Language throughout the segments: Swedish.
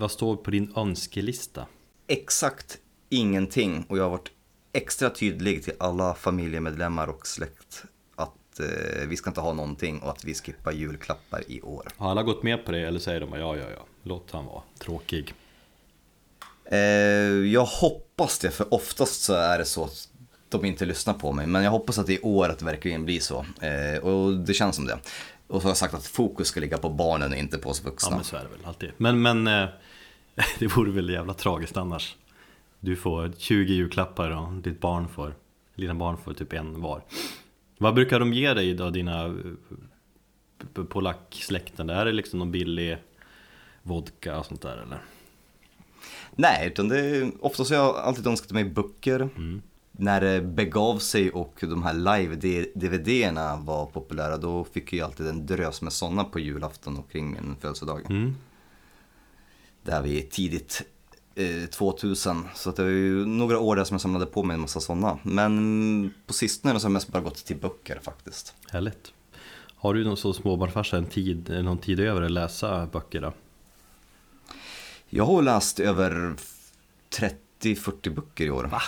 vad står på din önskelista? Exakt ingenting och jag har varit extra tydlig till alla familjemedlemmar och släkt att eh, vi ska inte ha någonting och att vi skippar julklappar i år. Har alla gått med på det eller säger de ja, ja, ja, låt han vara tråkig? Eh, jag hoppas det, för oftast så är det så att de inte lyssnar på mig. Men jag hoppas att det i år att det verkligen blir så. Eh, och det känns som det. Och så har jag sagt att fokus ska ligga på barnen och inte på oss vuxna. Ja men så är det väl alltid. Men, men eh, det vore väl jävla tragiskt annars. Du får 20 julklappar och ditt barn får, dina barn får typ en var. Vad brukar de ge dig då, dina eh, polacksläkten? Är det liksom någon billig vodka och sånt där eller? Nej, utan det är, oftast har jag alltid önskat mig böcker. När det begav sig och de här live-DVD-erna var populära då fick jag alltid en drös med sådana på julafton och kring min födelsedag. Mm. Där vi tidigt eh, 2000, så att det var ju några år där som jag samlade på mig en massa sådana. Men på sistone så har jag mest bara gått till böcker faktiskt. Härligt. Har du någon så småbarnsfarsa en tid, någon tid över att läsa böcker då? Jag har läst över 30-40 böcker i år. Va?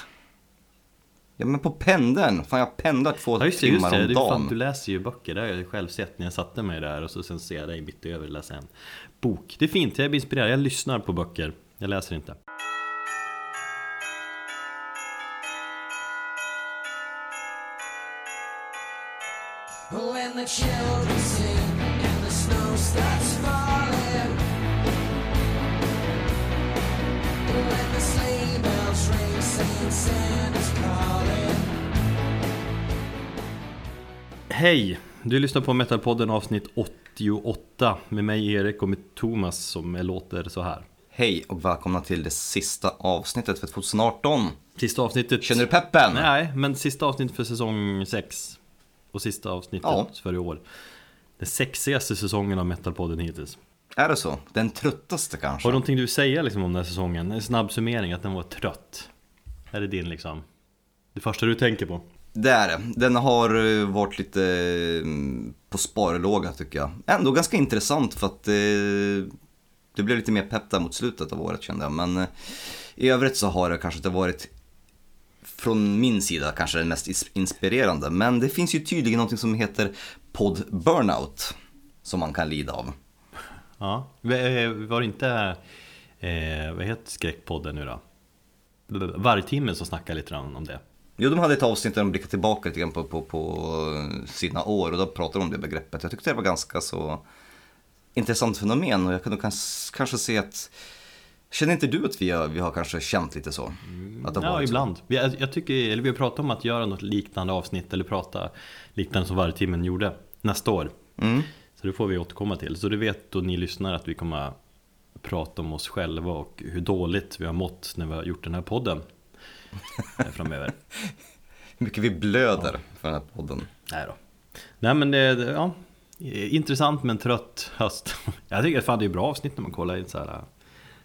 Ja men på pendeln, fan jag pendlar två Ja just det, just timmar det. om Du, fan, dagen. du läser ju böcker, det har jag själv sett när jag satte mig där och så sen ser jag dig mitt över läsa en bok. Det är fint, jag blir inspirerad, jag lyssnar på böcker, jag läser inte. Hej! Du lyssnar på Metalpodden avsnitt 88 med mig Erik och med Thomas som låter så här. Hej och välkomna till det sista avsnittet för 2018. Sista avsnittet... Känner du peppen? Nej, men sista avsnittet för säsong 6 och sista avsnittet Ja. för i år. Den sexigaste säsongen av Metalpodden hittills. Är det så? Den tröttaste kanske? Har du någonting du säger liksom om den här säsongen? En snabb summering, att den var trött. Är det din liksom? Det första du tänker på? Det är det. Den har eh, varit lite mm, på sparlåga tycker jag. Ändå ganska intressant för att eh, det blev lite mer pepp där mot slutet av året kände jag. Men eh, i övrigt så har det kanske inte varit från min sida kanske den mest inspirerande. Men det finns ju tydligen något som heter podd burnout. Som man kan lida av. Ja, eh, var det inte, eh, vad heter skräckpodden nu då? Vargtimmen som snackar lite grann om det. Jo, de hade ett avsnitt där de blickade tillbaka lite grann på, på, på sina år och då pratade de om det begreppet. Jag tyckte det var ganska så intressant fenomen och jag kunde kans- kanske se att Känner inte du att vi har, vi har kanske känt lite så? Att det Ja, varit så? ibland. Vi, jag, jag tycker, eller vi har pratat om att göra något liknande avsnitt eller prata liknande som Vargtimmen gjorde nästa år. Mm. Så det får vi återkomma till. Så du vet då ni lyssnar att vi kommer prata om oss själva och hur dåligt vi har mått när vi har gjort den här podden eh, framöver. Hur mycket vi blöder för den här podden. Nej då. Nej men det, det- ja, intressant men trött höst. Jag tycker fan det är bra avsnitt när man kollar i en så här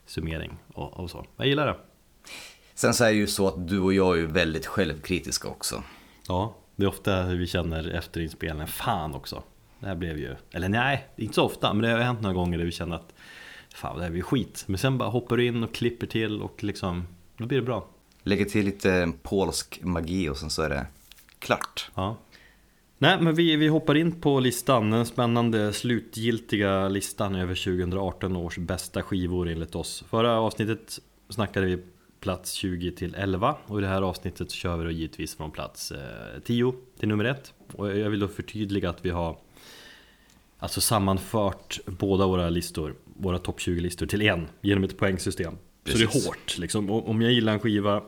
summering och, och så. Jag gillar det. Sen så är det ju så att du och jag är ju väldigt självkritiska också. Ja, det är ofta hur vi känner efter inspelningen. Fan också. Det här blev ju, eller nej, inte så ofta, men det har hänt några gånger där vi känner att fan det här blir skit. Men sen bara hoppar du in och klipper till och liksom, då blir det bra. Lägger till lite polsk magi och sen så är det klart. Ja. Nej, men vi, vi hoppar in på listan, den spännande slutgiltiga listan över 2018 års bästa skivor enligt oss. Förra avsnittet snackade vi plats 20 till 11 och i det här avsnittet så kör vi då givetvis från plats eh, 10 till nummer 1. Och jag vill då förtydliga att vi har alltså sammanfört båda våra listor, våra topp 20-listor till en genom ett poängsystem. Så det Precis. är hårt liksom. Om jag gillar en skiva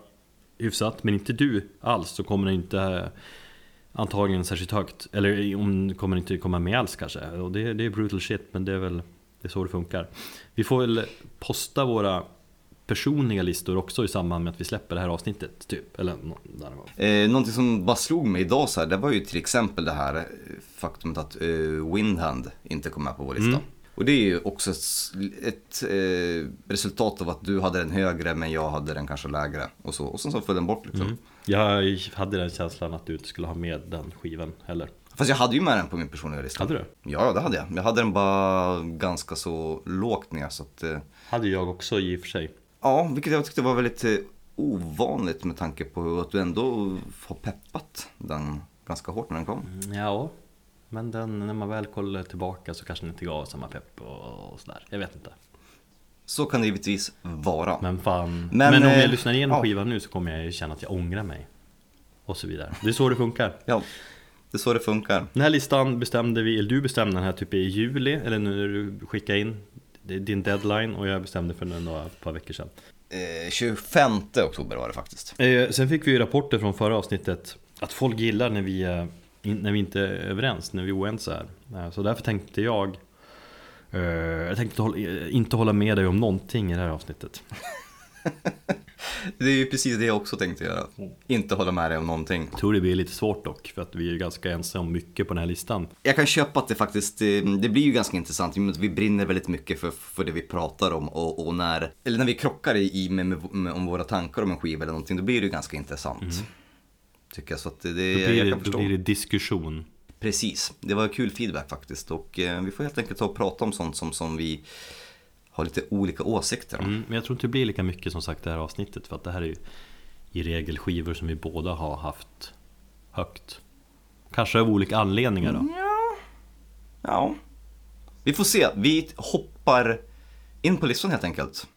hyfsat, men inte du alls, så kommer den inte eh, antagligen särskilt högt. Eller om kommer inte komma med alls kanske. Och det, det är brutal shit, men det är väl det är så det funkar. Vi får väl posta våra personliga listor också i samband med att vi släpper det här avsnittet, typ. Eller där det. Eh, någonting som bara slog mig idag så här, det var ju till exempel det här eh, faktumet att eh, Windhand inte kom med på vår lista. Mm. Och det är ju också ett, eh, resultat av att du hade den högre men jag hade den kanske lägre. Och så, och sen så föll den bort liksom. Jag hade den känslan att du inte skulle ha med den skivan heller. Fast jag hade ju med den på min personliga lista. Hade du? Ja, det hade jag. Jag hade den bara ganska så lågt ner så att... eh, Hade jag också i och för sig. Ja, vilket jag tyckte var väldigt eh, ovanligt med tanke på att du ändå har peppat den ganska hårt när den kom. Ja, men den, när man väl kollar tillbaka så kanske den inte gav samma pepp och, och sådär. Jag vet inte. Så kan det givetvis vara. Men fan. Men, Men, om eh, jag lyssnar igenom ja. skivan nu så kommer jag ju känna att jag ångrar mig. Och så vidare. Det är så det funkar. Ja, det är så det funkar. Den här listan bestämde vi, eller du bestämde den här typ i juli, eller nu när du skickade in din deadline och jag bestämde för några par veckor sedan. Eh, 25 oktober var det faktiskt. Eh, sen fick vi ju rapporter från förra avsnittet att folk gillar när vi, eh, in, när vi inte är överens, när vi är oense här. Eh, så därför tänkte jag eh, jag tänkte eh, inte hålla med dig om någonting i det här avsnittet. Det är ju precis det jag också tänkte göra. Inte hålla med dig om någonting. Jag tror det blir lite svårt dock, för att vi är ganska ense om mycket på den här listan. Jag kan köpa att det faktiskt, det blir ju ganska intressant vi brinner väldigt mycket för, för det vi pratar om och, och när, eller när vi krockar i, med, med, med, om våra tankar om en skiva eller någonting, då blir det ju ganska intressant. Tycker jag, så att det, det Då blir, jag då blir det diskussion. Precis, det var kul feedback faktiskt och eh, vi får helt enkelt ta och prata om sånt som, som vi har lite olika åsikter om. Mm, men jag tror inte det blir lika mycket som sagt det här avsnittet, för att det här är ju i regel skivor som vi båda har haft högt. Kanske av olika anledningar då. Ja, vi får se. Vi hoppar in på listan helt enkelt.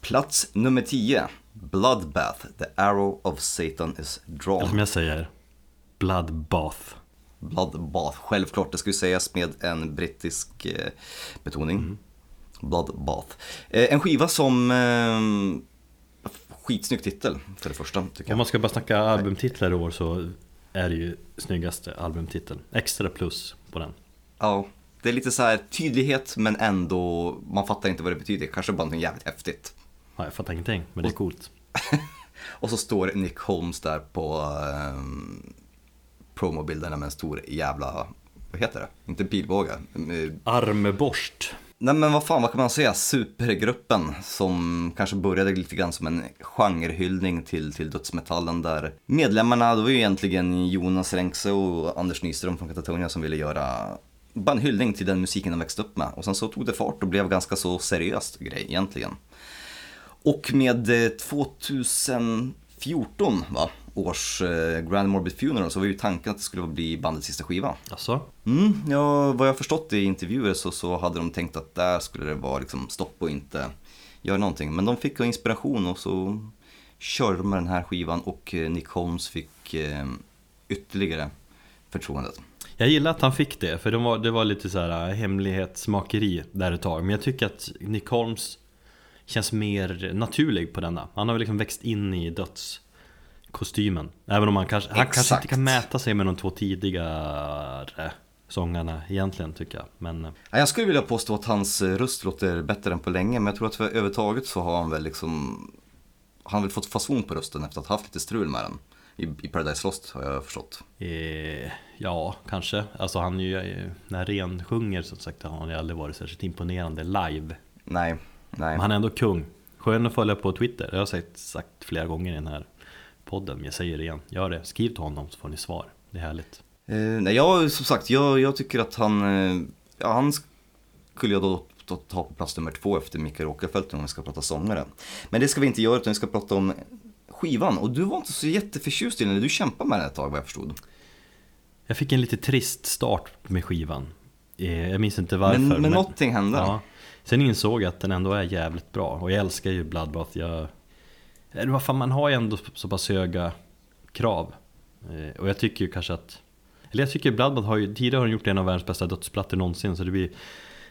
Plats nummer 10. Bloodbath, the arrow of Satan is Eller drawn. som jag säger, Bloodbath. Bloodbath, självklart, det ska ju sägas med en brittisk eh, betoning. Bloodbath. Eh, en skiva som... Eh, skitsnygg titel för det första, tycker Om jag. man ska bara snacka albumtitlar i år så är det ju snyggaste albumtiteln. Extra plus på den. Ja, det är lite så här tydlighet men ändå, man fattar inte vad det betyder. Kanske bara något jävligt häftigt. Ja, jag fattar ingenting, men det är coolt. Och så står Nick Holmes där på um, promobilderna med en stor jävla, vad heter det? Inte pilbåge. Eh, Armborst. Nej men vad fan, vad kan man säga? Supergruppen som kanske började lite grann som en genrehyllning till, till dödsmetallen där medlemmarna, det var ju egentligen Jonas Renkse och Anders Nyström från Katatonia som ville göra bara en hyllning till den musiken de växte upp med. Och sen så tog det fart och blev ganska så seriöst grej egentligen. Och med eh, 2014 va, års eh, Grand Morbid Funeral så var ju tanken att det skulle bli bandets sista skiva. Alltså? Mm, ja, vad jag förstått i intervjuer så, så hade de tänkt att där skulle det vara liksom stopp och inte göra någonting. Men de fick inspiration och så körde de med den här skivan och eh, Nick Holmes fick eh, ytterligare förtroendet. Jag gillar att han fick det, för det var, det var lite så här hemlighetsmakeri där ett tag. Men jag tycker att Nick Holmes känns mer naturlig på denna. Han har väl liksom växt in i dödskostymen. Även om han kanske, han kanske inte kan mäta sig med de två tidigare sångarna egentligen tycker jag. Men eh, Ja, Jag skulle vilja påstå att hans eh, röst låter bättre än på länge, men jag tror att för övertaget så har han väl liksom han har väl fått fason på rösten efter att ha haft lite strul med den. I, i Paradise Lost har jag förstått. eh, ja, kanske. Alltså han är ju, eh, när Ren sjunger som sagt har han ju aldrig varit särskilt imponerande live. Nej, nej. Men han är ändå kung. Skön att följa på Twitter. Det har jag sagt, sagt flera gånger i den här podden. Men jag säger det igen. Gör det. Skriv till honom så får ni svar. Det är härligt. Eh, nej, jag, som sagt, jag, jag tycker att han, eh, ja, han skulle jag då ta, ta på plats nummer två efter Mikael Åkerfeldt om vi ska prata sångare. Men det ska vi inte göra utan vi ska prata om skivan. Och du var inte så jätteförtjust i den, du kämpade med den ett tag vad jag förstod. Jag fick en lite trist start med skivan. Eh, Jag minns inte varför. men, men någonting hände. Ja. Sen insåg jag att den ändå är jävligt bra. Och jag älskar ju Bloodbath. Jag... Eller vad fan, man har ju ändå så pass höga krav. Eh, och jag tycker ju kanske att... Eller jag tycker Bloodbath har ju... Tidigare har de gjort en av världens bästa dödsplattor någonsin. Så det blir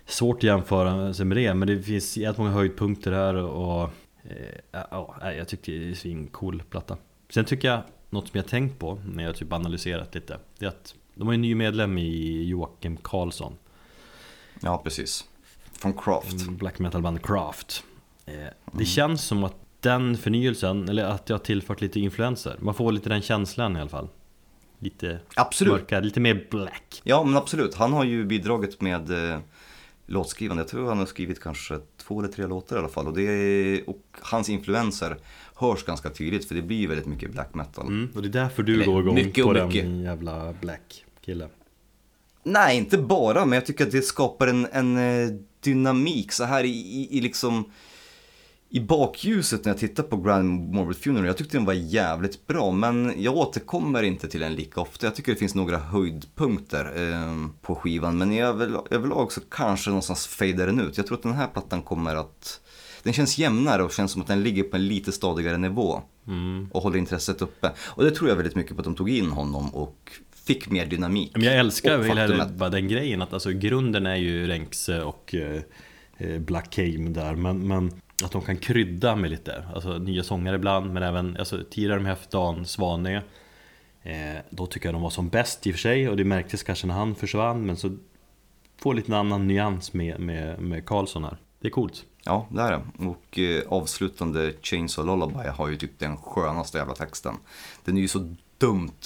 svårt att jämföra sig med det. Men det finns jävligt många höjdpunkter här och... Eh, ja, jag tycker det är en svincool platta. Sen tycker jag, något som jag tänkt på när jag typ analyserat lite. Det är att de har ju en ny medlem i Joakim Karlsson. Ja, precis. Från Craft. Black metal-band Craft. Eh, Det känns som att den förnyelsen, eller att jag har tillfört lite influenser. Man får lite den känslan i alla fall. Lite Absolut. mörkare, lite mer black. Ja, men absolut. Han har ju bidragit med eh, låtskrivande. Jag tror han har skrivit kanske två eller tre låtar i alla fall. Och, är, och hans influenser hörs ganska tydligt för det blir väldigt mycket black metal. Mm, och det är därför du Eller går igång mycket på och den mycket. jävla black kille. Nej, inte bara, men jag tycker att det skapar en, en eh, dynamik så här i, i, i liksom i bakljuset när jag tittar på Grand Morbid Funeral. Jag tyckte den var jävligt bra, men jag återkommer inte till den lika ofta. Jag tycker det finns några höjdpunkter eh, på skivan, men över, överlag så kanske någonstans fejdar den ut. Jag tror att den här plattan kommer att den känns jämnare och känns som att den ligger på en lite stadigare nivå. Och håller intresset uppe. Och det tror jag väldigt mycket på att de tog in honom och fick mer dynamik. Men jag älskar väl att- bara den grejen att alltså grunden är ju Renkse och eh, eh, Black Came där men, men att de kan krydda med lite, alltså nya sångare ibland men även alltså, med Dan Svanö eh, Då tycker jag de var som bäst i och för sig och det märktes kanske när han försvann men så Får lite en annan nyans med, med, med Karlsson här Det är coolt Ja, det är det. Och eh, avslutande Chainsaw Lullaby har ju typ den skönaste jävla texten. Den är ju så dumt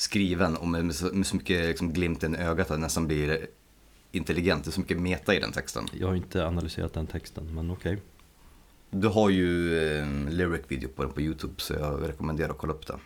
skriven och med, med, så, mycket liksom, glimten i ögat att det nästan blir intelligent. Det är så mycket meta i den texten. Jag har inte analyserat den texten men okej Du har ju eh, lyric video på den på YouTube så jag rekommenderar att kolla upp det.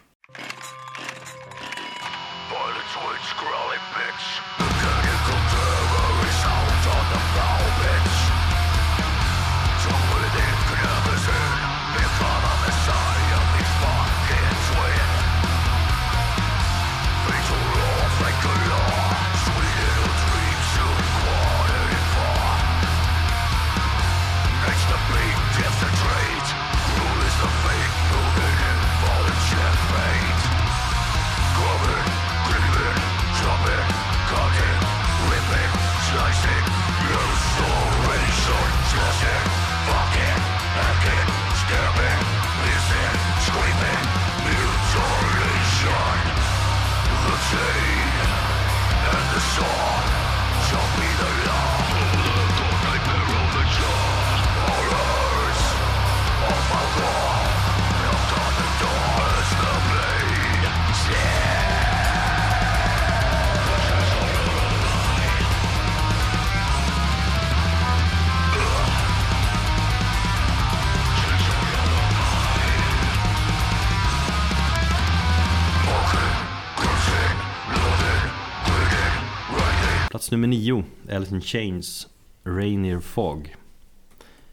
Plats nummer nio, Alice in Chains, Rainier Fog.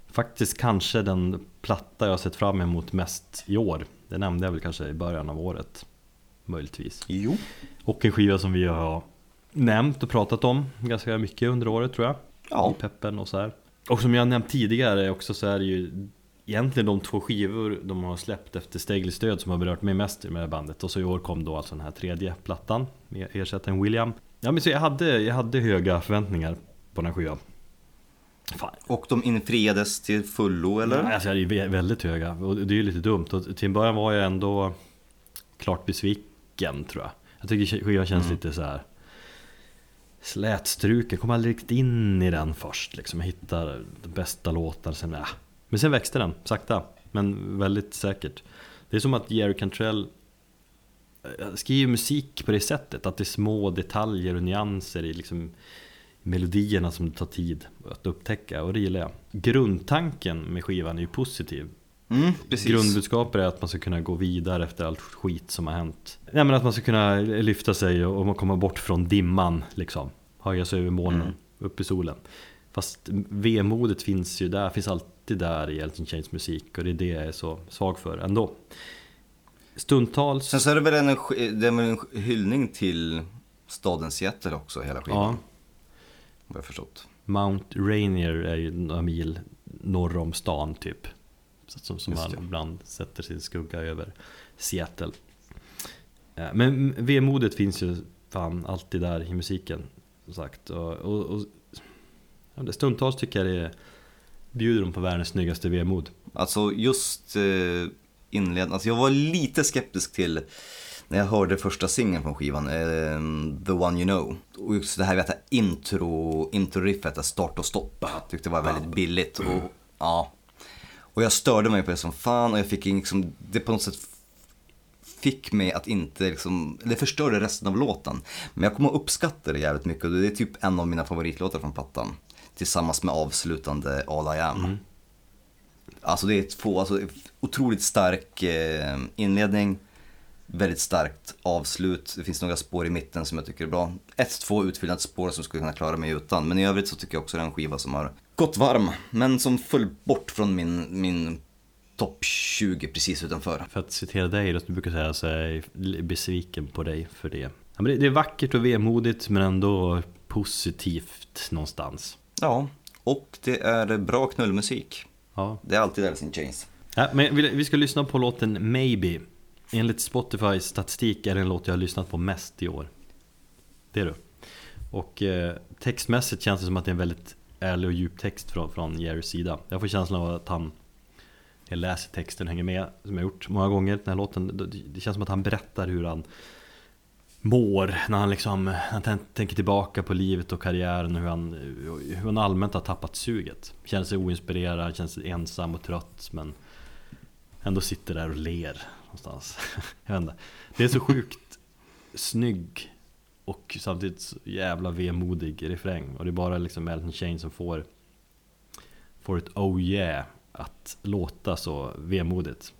Faktiskt kanske den platta jag sett fram emot mest i år. Det nämnde jag väl kanske i början av året. Möjligtvis. Jo. Och en skiva som vi har nämnt och pratat om ganska mycket under året tror jag. Ja. I peppen och så här. Och som jag nämnt tidigare också så är det ju egentligen de två skivor de har släppt efter Steglis död som har berört mig mest med bandet. Och så i år kom då alltså den här tredje plattan med ersättaren William. Ja men så jag hade, jag hade höga förväntningar på den här skivan. Fan. Och de infriades till fullo eller? Alltså jag hade ju vä- väldigt höga och det är ju lite dumt. Och till en början var jag ändå klart besviken tror jag. Jag tycker skivan känns lite så här slätstruken. Jag kom aldrig riktigt in i den först. Liksom. Jag hittar den bästa låten. Sen, äh. Men sen växte den sakta. Men väldigt säkert. Det är som att Jerry Cantrell eh, skriver musik på det sättet. Att det är små detaljer och nyanser i liksom melodierna som det tar tid att upptäcka. Och det gillar jag. Grundtanken med skivan är ju positiv. Mm. Grundbudskapet är att man ska kunna gå vidare efter allt skit som har hänt. Ja, men att man ska kunna lyfta sig och och komma bort från dimman liksom. Höja sig över molnen, Mm. upp i solen. Fast vemodet finns ju där, finns alltid där i Elton Chains musik och det är det jag är så svag för ändå. Stundtals... Sen så är det väl en, det är väl en hyllning till staden Seattle också, hela skivan. ja, Vad jag förstått. Mount Rainier är ju några mil norr om stan typ. Som, som man ibland sätter sin skugga över Seattle. Eh, Men vemodet finns ju fan alltid där i musiken. Som sagt. Och, och, och, stundtals tycker jag det bjuder de på världens snyggaste vemod. Alltså just eh, inledningen, alltså jag var lite skeptisk till när jag hörde första singeln från skivan, eh, The One You Know. Och just det här vet jag, intro, intro-riffet, att start och stopp. Tyckte det var väldigt billigt. Och, ja. och jag störde mig på det som fan och jag fick liksom, det på något sätt fick mig att inte liksom, det förstörde resten av låten. Men jag kommer att uppskatta det jävligt mycket och det är typ en av mina favoritlåtar från plattan. Tillsammans med avslutande All I Am. Alltså det är två, alltså otroligt stark eh, inledning, väldigt starkt avslut. Det finns några spår i mitten som jag tycker är bra. Ett, två utfyllnadsspår som skulle kunna klara mig utan. Men i övrigt så tycker jag också det är en skiva som har gått varm. Men som föll bort från min, min topp 20 precis utanför. För att citera dig du brukar säga så är jag besviken på dig för det. Ja, men det, det är vackert och vemodigt men ändå positivt någonstans. Ja, och det är bra knullmusik. Ja. Det är alltid Alice in Chains. Ja, men vi, ska lyssna på låten Maybe. Enligt Spotifys statistik är det en låt jag har lyssnat på mest i år. Det är du. Och eh, textmässigt känns det som att det är en väldigt ärlig och djup text från, från Jerrys sida. Jag får känslan av att han jag läser texten, hänger med, som jag gjort många gånger den här låten. Det känns som att han berättar hur han mår när han liksom när han tän- tänker tillbaka på livet och karriären och hur han, hur han allmänt har tappat suget. Känner sig oinspirerad, känner sig ensam och trött men ändå sitter där och ler någonstans. Jag vet inte. Det är så sjukt snygg och samtidigt så jävla vemodig refräng och det är bara liksom Elton Chain som får får ett oh yeah att låta så vemodigt.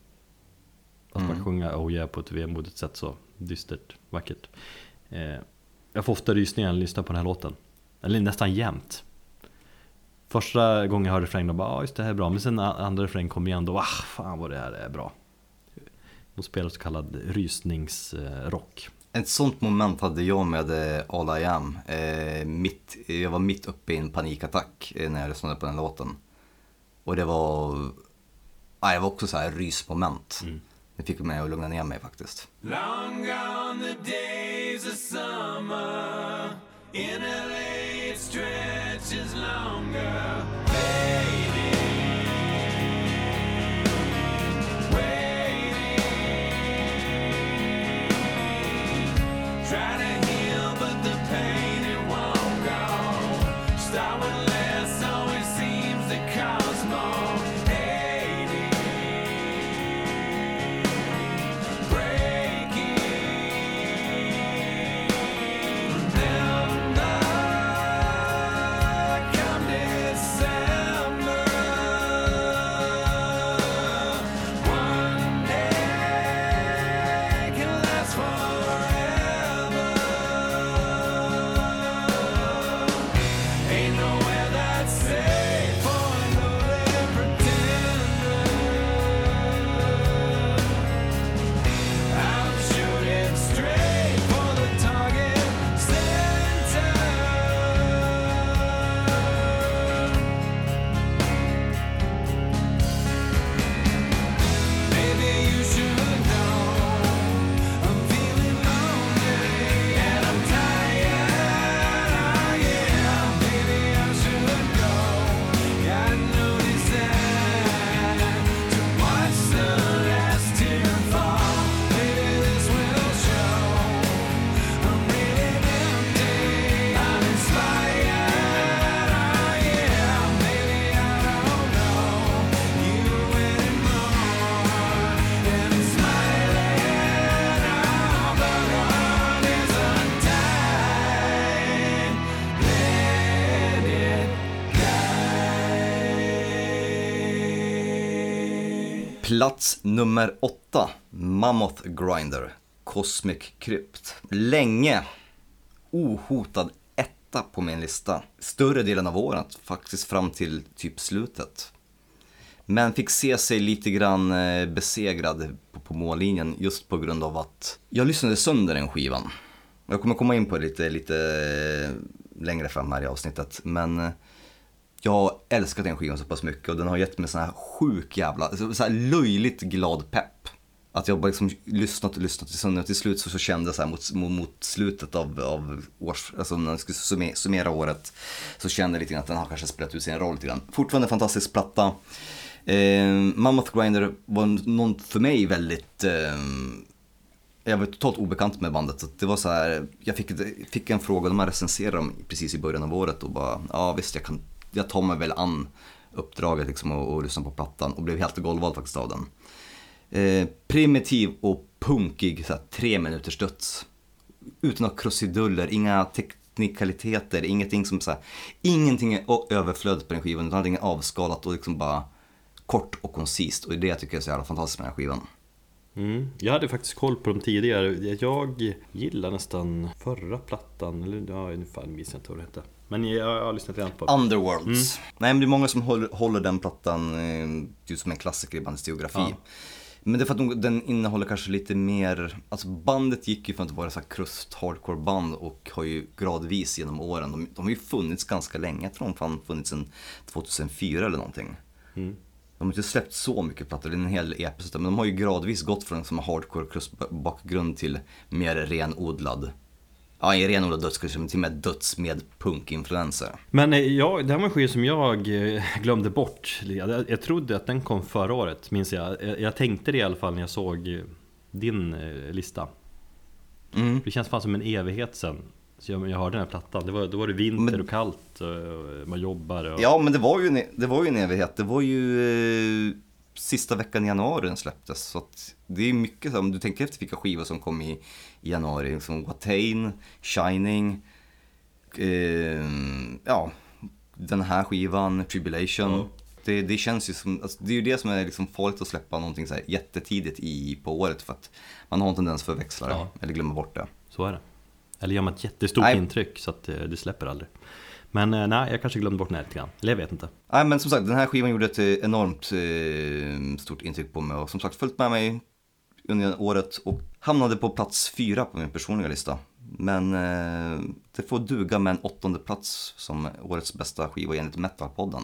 Att man Mm. sjunga oh yeah på ett vemodigt sätt så dystert, vackert. Eh, jag får ofta rysningar när jag lyssnar på den här låten. Eller nästan jämt. Första gången jag hörde refrängen då bara ah, just det här är bra. Men sen andra refrängen kom igen då ah fan vad det här är bra. De spelar så kallad rysningsrock. Ett sånt moment hade jag med eh, All I Am. Eh, mitt, jag var mitt uppe i en panikattack eh, när jag lyssnade på den låten. Och det var, ah, det var också så här rysmoment. Det fick mig att lugna ner mig faktiskt. Long gone the days of summer. In LA it stretches longer. Plats nummer åtta, Mammoth Grinder, Cosmic Crypt. Länge ohotad etta på min lista. Större delen av året, faktiskt fram till typ slutet. Men fick se sig lite grann eh, besegrad på, mållinjen just på grund av att jag lyssnade sönder den skivan. Jag kommer komma in på det lite, lite eh, längre fram här i avsnittet. Men eh, jag har älskat den skivan så pass mycket och den har gett mig sån här sjuk jävla, så här löjligt glad pepp. Att jag bara liksom lyssnat och lyssnat till och till slut så, så kände jag så här mot, mot, mot slutet av, av års, alltså när jag skulle summera, summera året så kände jag lite grann att den har kanske spelat ut sin roll lite grann. Fortfarande en fantastisk platta. Eh, Mammoth Grinder var någon för mig väldigt eh, jag var totalt obekant med bandet. Så det var så här, jag fick, fick en fråga, de här recenserade dem precis i början av året och bara, ja visst jag, kan, jag tar mig väl an uppdraget liksom och, och lyssna på plattan och blev helt golvad faktiskt av den. eh, primitiv och punkig så här, tre minuters döds. Utan några krusiduller, inga teknikaliteter, ingenting som så här, ingenting är överflödigt på den skivan utan allting är avskalat och liksom bara kort och koncist och det tycker jag är så jävla fantastiskt med den här skivan. Mm. Jag hade faktiskt koll på dem tidigare. Jag gillar nästan förra plattan, eller ja, ungefär minns jag inte vad det hette. Men jag, jag har lyssnat redan på. Underworlds. Nej men det är många som håller, håller den plattan eh, just som en klassiker i bandets geografi. Ja. Men det är för att de, den innehåller kanske lite mer, alltså bandet gick ju från att vara så krust hardcore band och har ju gradvis genom åren, de, de har ju funnits ganska länge, jag tror de fan funnits sedan 2004 eller någonting. Mm. De har inte släppt så mycket plattor, det är en hel EPs, men de har ju gradvis gått från en som hardcore krustbakgrund till mer renodlad, ja en renodlad dödskrust, men till och med döds med punkinfluenser. Men eh, ja, det här var en skiva som jag eh, glömde bort. Jag, jag trodde att den kom förra året, minns jag. Jag, tänkte det i alla fall när jag såg eh, din lista. Mm. Det känns fan som en evighet sen. Så jag, jag hörde den här plattan. Det var, då var det vinter Men- och kallt och man jobbar och... Ja, men det var ju en, det var ju en evighet. Det var ju sista veckan i januari den släpptes. Så det är mycket så, om du tänker efter vilka skivor som kom i, i januari. Som Watain, Shining, eh, ja, den här skivan, Tribulation. Ja. Det, det känns ju som, alltså, det är ju det som är liksom farligt att släppa någonting så här jättetidigt i, på året. För att man har en tendens att förväxla det, Ja. eller glömma bort det. Så är det. Eller gör man ett jättestort Nej. intryck så att eh, det släpper aldrig. Men eh, nej, jag kanske glömde bort den här lite grann. Eller jag vet inte. Nej men som sagt, den här skivan gjorde ett eh, enormt eh, stort intryck på mig och som sagt följt med mig under året och hamnade på plats fyra på min personliga lista. Men eh, det får duga med en åttonde plats som årets bästa skiva enligt Metalpodden.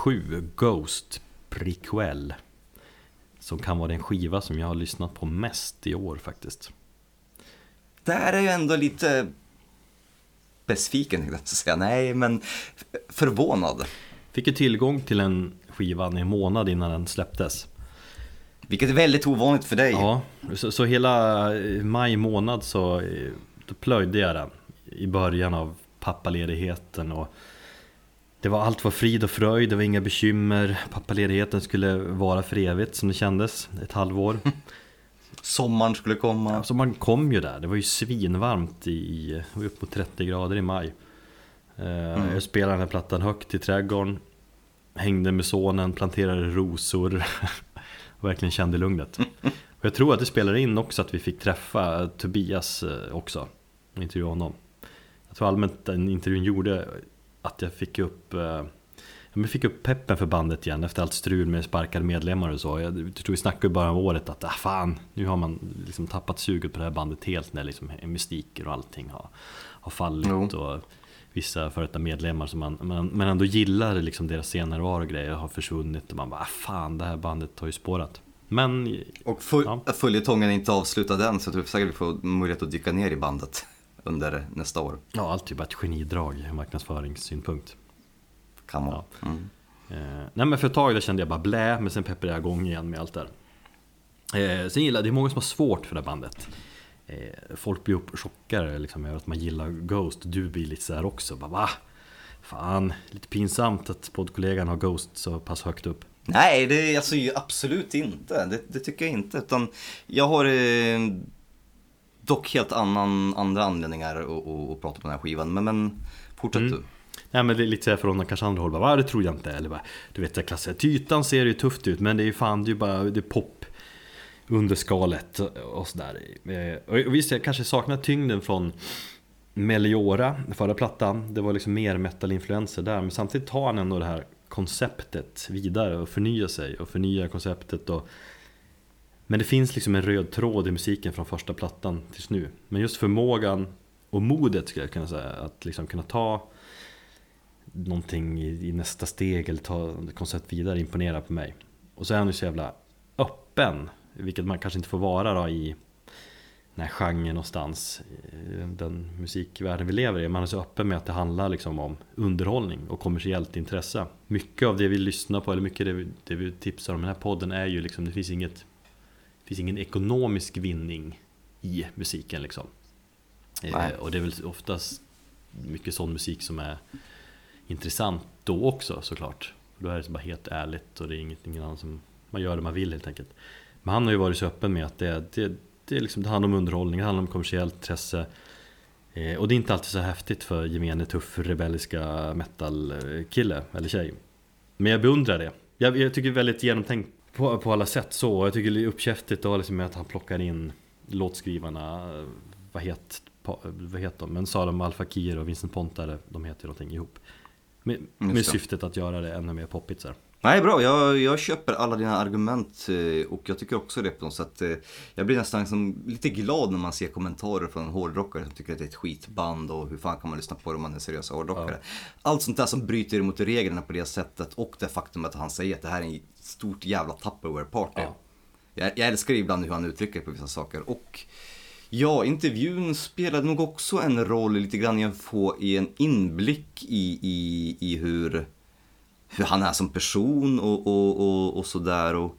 7, Ghost Prequel. Som kan vara den skiva som jag har lyssnat på mest i år faktiskt. Det här är ju ändå lite besviken, jag säga. Nej, men förvånad. Fick ju tillgång till en skiva en månad innan den släpptes. Vilket är väldigt ovanligt för dig. Ja, så, så hela eh, maj månad så eh, då plöjde jag den i början av pappaledigheten och det var allt var frid och fröjd, det var inga bekymmer. Pappaledigheten skulle vara för evigt som det kändes, ett halvår. Sommaren skulle komma. Alltså man kom ju där, det var ju svinvarmt i, det var upp mot 30 grader i maj. Eh, Jag spelade den här plattan högt i trädgården, hängde med sonen, planterade rosor och verkligen kände lugnet. Och jag tror att det spelade in också att vi fick träffa Tobias eh, också, intervjua honom. Jag tror allmänt den intervjun gjorde att jag fick upp eh, Ja, men fick upp peppen för bandet igen efter allt strul med sparkade medlemmar och så. Jag tror vi snackade i början av året att ah, fan, nu har man liksom tappat suget på det här bandet helt när liksom mystiker och allting har, har fallit. Jo. Och vissa före detta medlemmar som man, man, man ändå gillar liksom deras scenärvaro och grejer har försvunnit och man bara ah, fan det här bandet har ju spårat. Men Och full, Ja. följetongen inte avslutad än så jag tror säkert vi får möjlighet att dyka ner i bandet under nästa år. ja, allt är ju bara ett genidrag ur marknadsföringssynpunkt. Kan vara. Mm. Eh, nej men för ett tag där kände jag bara blä, men sen peppade jag igång igen med allt där. Eh, sen gillar, det är många som har svårt för det här bandet. Eh, folk blir upp chockade liksom, över att man gillar Ghost. Du blir lite så här också. Bara, va? Fan, lite pinsamt att poddkollegan har Ghost så pass högt upp. Nej, det är alltså absolut inte. Det, det tycker jag inte. Utan jag har eh, dock helt annan, andra anledningar att, prata på den här skivan. Men, men fortsätt Mm. du. Nej men det är lite så här från kanske andra håll, bara, det tror jag inte. Eller bara, du vet, klassen. Tytan ser ju tufft ut men det är ju fan, det är ju bara det är pop under skalet och sådär. Eh, Och visst, jag kanske saknar tyngden från Meliora, förra plattan. Det var liksom mer metal-influenser där. Men samtidigt tar han ändå det här konceptet vidare och förnyar sig och förnyar konceptet. Och... Men det finns liksom en röd tråd i musiken från första plattan tills nu. Men just förmågan och modet skulle jag kunna säga. Att liksom kunna ta någonting i, i nästa steg eller ta koncept vidare imponerar på mig. Och så är han ju så jävla öppen, vilket man kanske inte får vara då i den här genren någonstans, eh, den musikvärlden vi lever i. Man är så öppen med att det handlar liksom om underhållning och kommersiellt intresse. Mycket av det vi lyssnar på, eller mycket det vi, det vi tipsar om i den här podden är ju liksom, det finns inget finns ingen ekonomisk vinning i musiken liksom. Eh, och det är väl oftast mycket sån musik som är intressant då också såklart. För då är det bara helt ärligt och det är inget, ingen annan som man gör det man vill helt enkelt. Men han har ju varit så öppen med att det, det, det, är liksom, det handlar om underhållning, det handlar om kommersiellt intresse. Eh, och det är inte alltid så häftigt för gemene tuff rebelliska metal-kille eller tjej. Men jag beundrar det. Jag, jag tycker det är väldigt genomtänkt på, på alla sätt så. Jag tycker det är uppkäftigt och liksom med att han plockar in låtskrivarna, vad heter, vad heter de? Men Salem Al Fakir och Vincent Pontare, de heter ju någonting ihop. Med, med syftet att göra det ännu mer poppigt så här. Nej, bra. Jag, jag köper alla dina argument eh, och jag tycker också det på något sätt. eh, Jag blir nästan liksom lite glad när man ser kommentarer från hårdrockare som tycker att det är ett skitband och hur fan kan man lyssna på det om man är seriösa hårdrockare. Allt sånt där som bryter emot reglerna på det sättet och det faktum att han säger att det här är ett stort jävla Tupperware-party. Ja. Jag, jag älskar ibland hur han uttrycker på vissa saker och Ja, intervjun spelade nog också en roll lite grann i att få i en inblick i, i, i hur, hur han är som person och, och, och, och sådär. Och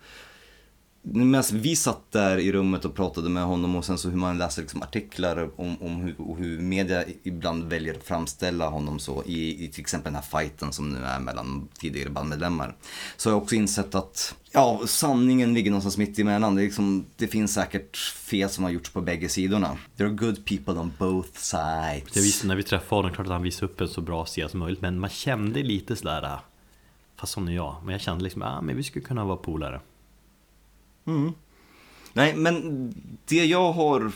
medan vi satt där i rummet och pratade med honom och sen så hur man läser liksom artiklar om, om hur, och hur media ibland väljer att framställa honom så i, i till exempel den här fighten som nu är mellan tidigare bandmedlemmar. Så har jag också insett att ja, sanningen ligger någonstans mitt emellan. Det, liksom, det finns säkert fel som har gjorts på bägge sidorna. There are good people on both sides. Jag visste när vi träffade honom, klart att han visade upp en så bra sida som möjligt. Men man kände lite sådär, ah, fast som är jag. Men jag kände liksom, ah, men vi skulle kunna vara polare. Mm. Nej, men det jag har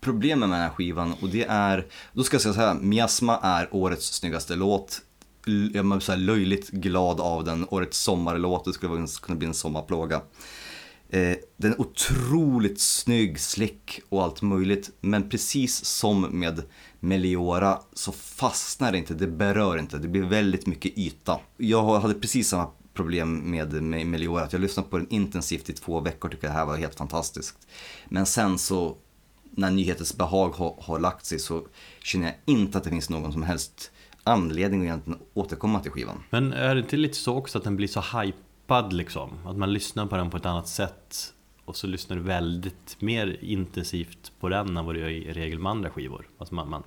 problem med med den här skivan och det är, då ska jag säga så här, Miasma är årets snyggaste låt. Jag är så här löjligt glad av den, årets sommarlåt, det skulle kunna bli en sommarplåga. Eh, den är otroligt snygg, slick och allt möjligt. Men precis som med Meliora så fastnar det inte, det berör inte, det blir väldigt mycket yta. Jag hade precis samma problem med, Meliora, jag lyssnade på den intensivt i två veckor, tycker det här var helt fantastiskt. Men sen så, när nyhetens behag har, har lagt sig så känner jag inte att det finns någon som helst anledning att egentligen återkomma till skivan. Men är det inte lite så också att den blir så hypad liksom? Att man lyssnar på den på ett annat sätt och så lyssnar du väldigt mer intensivt på den än vad du gör i regel med andra skivor. Alltså man, man,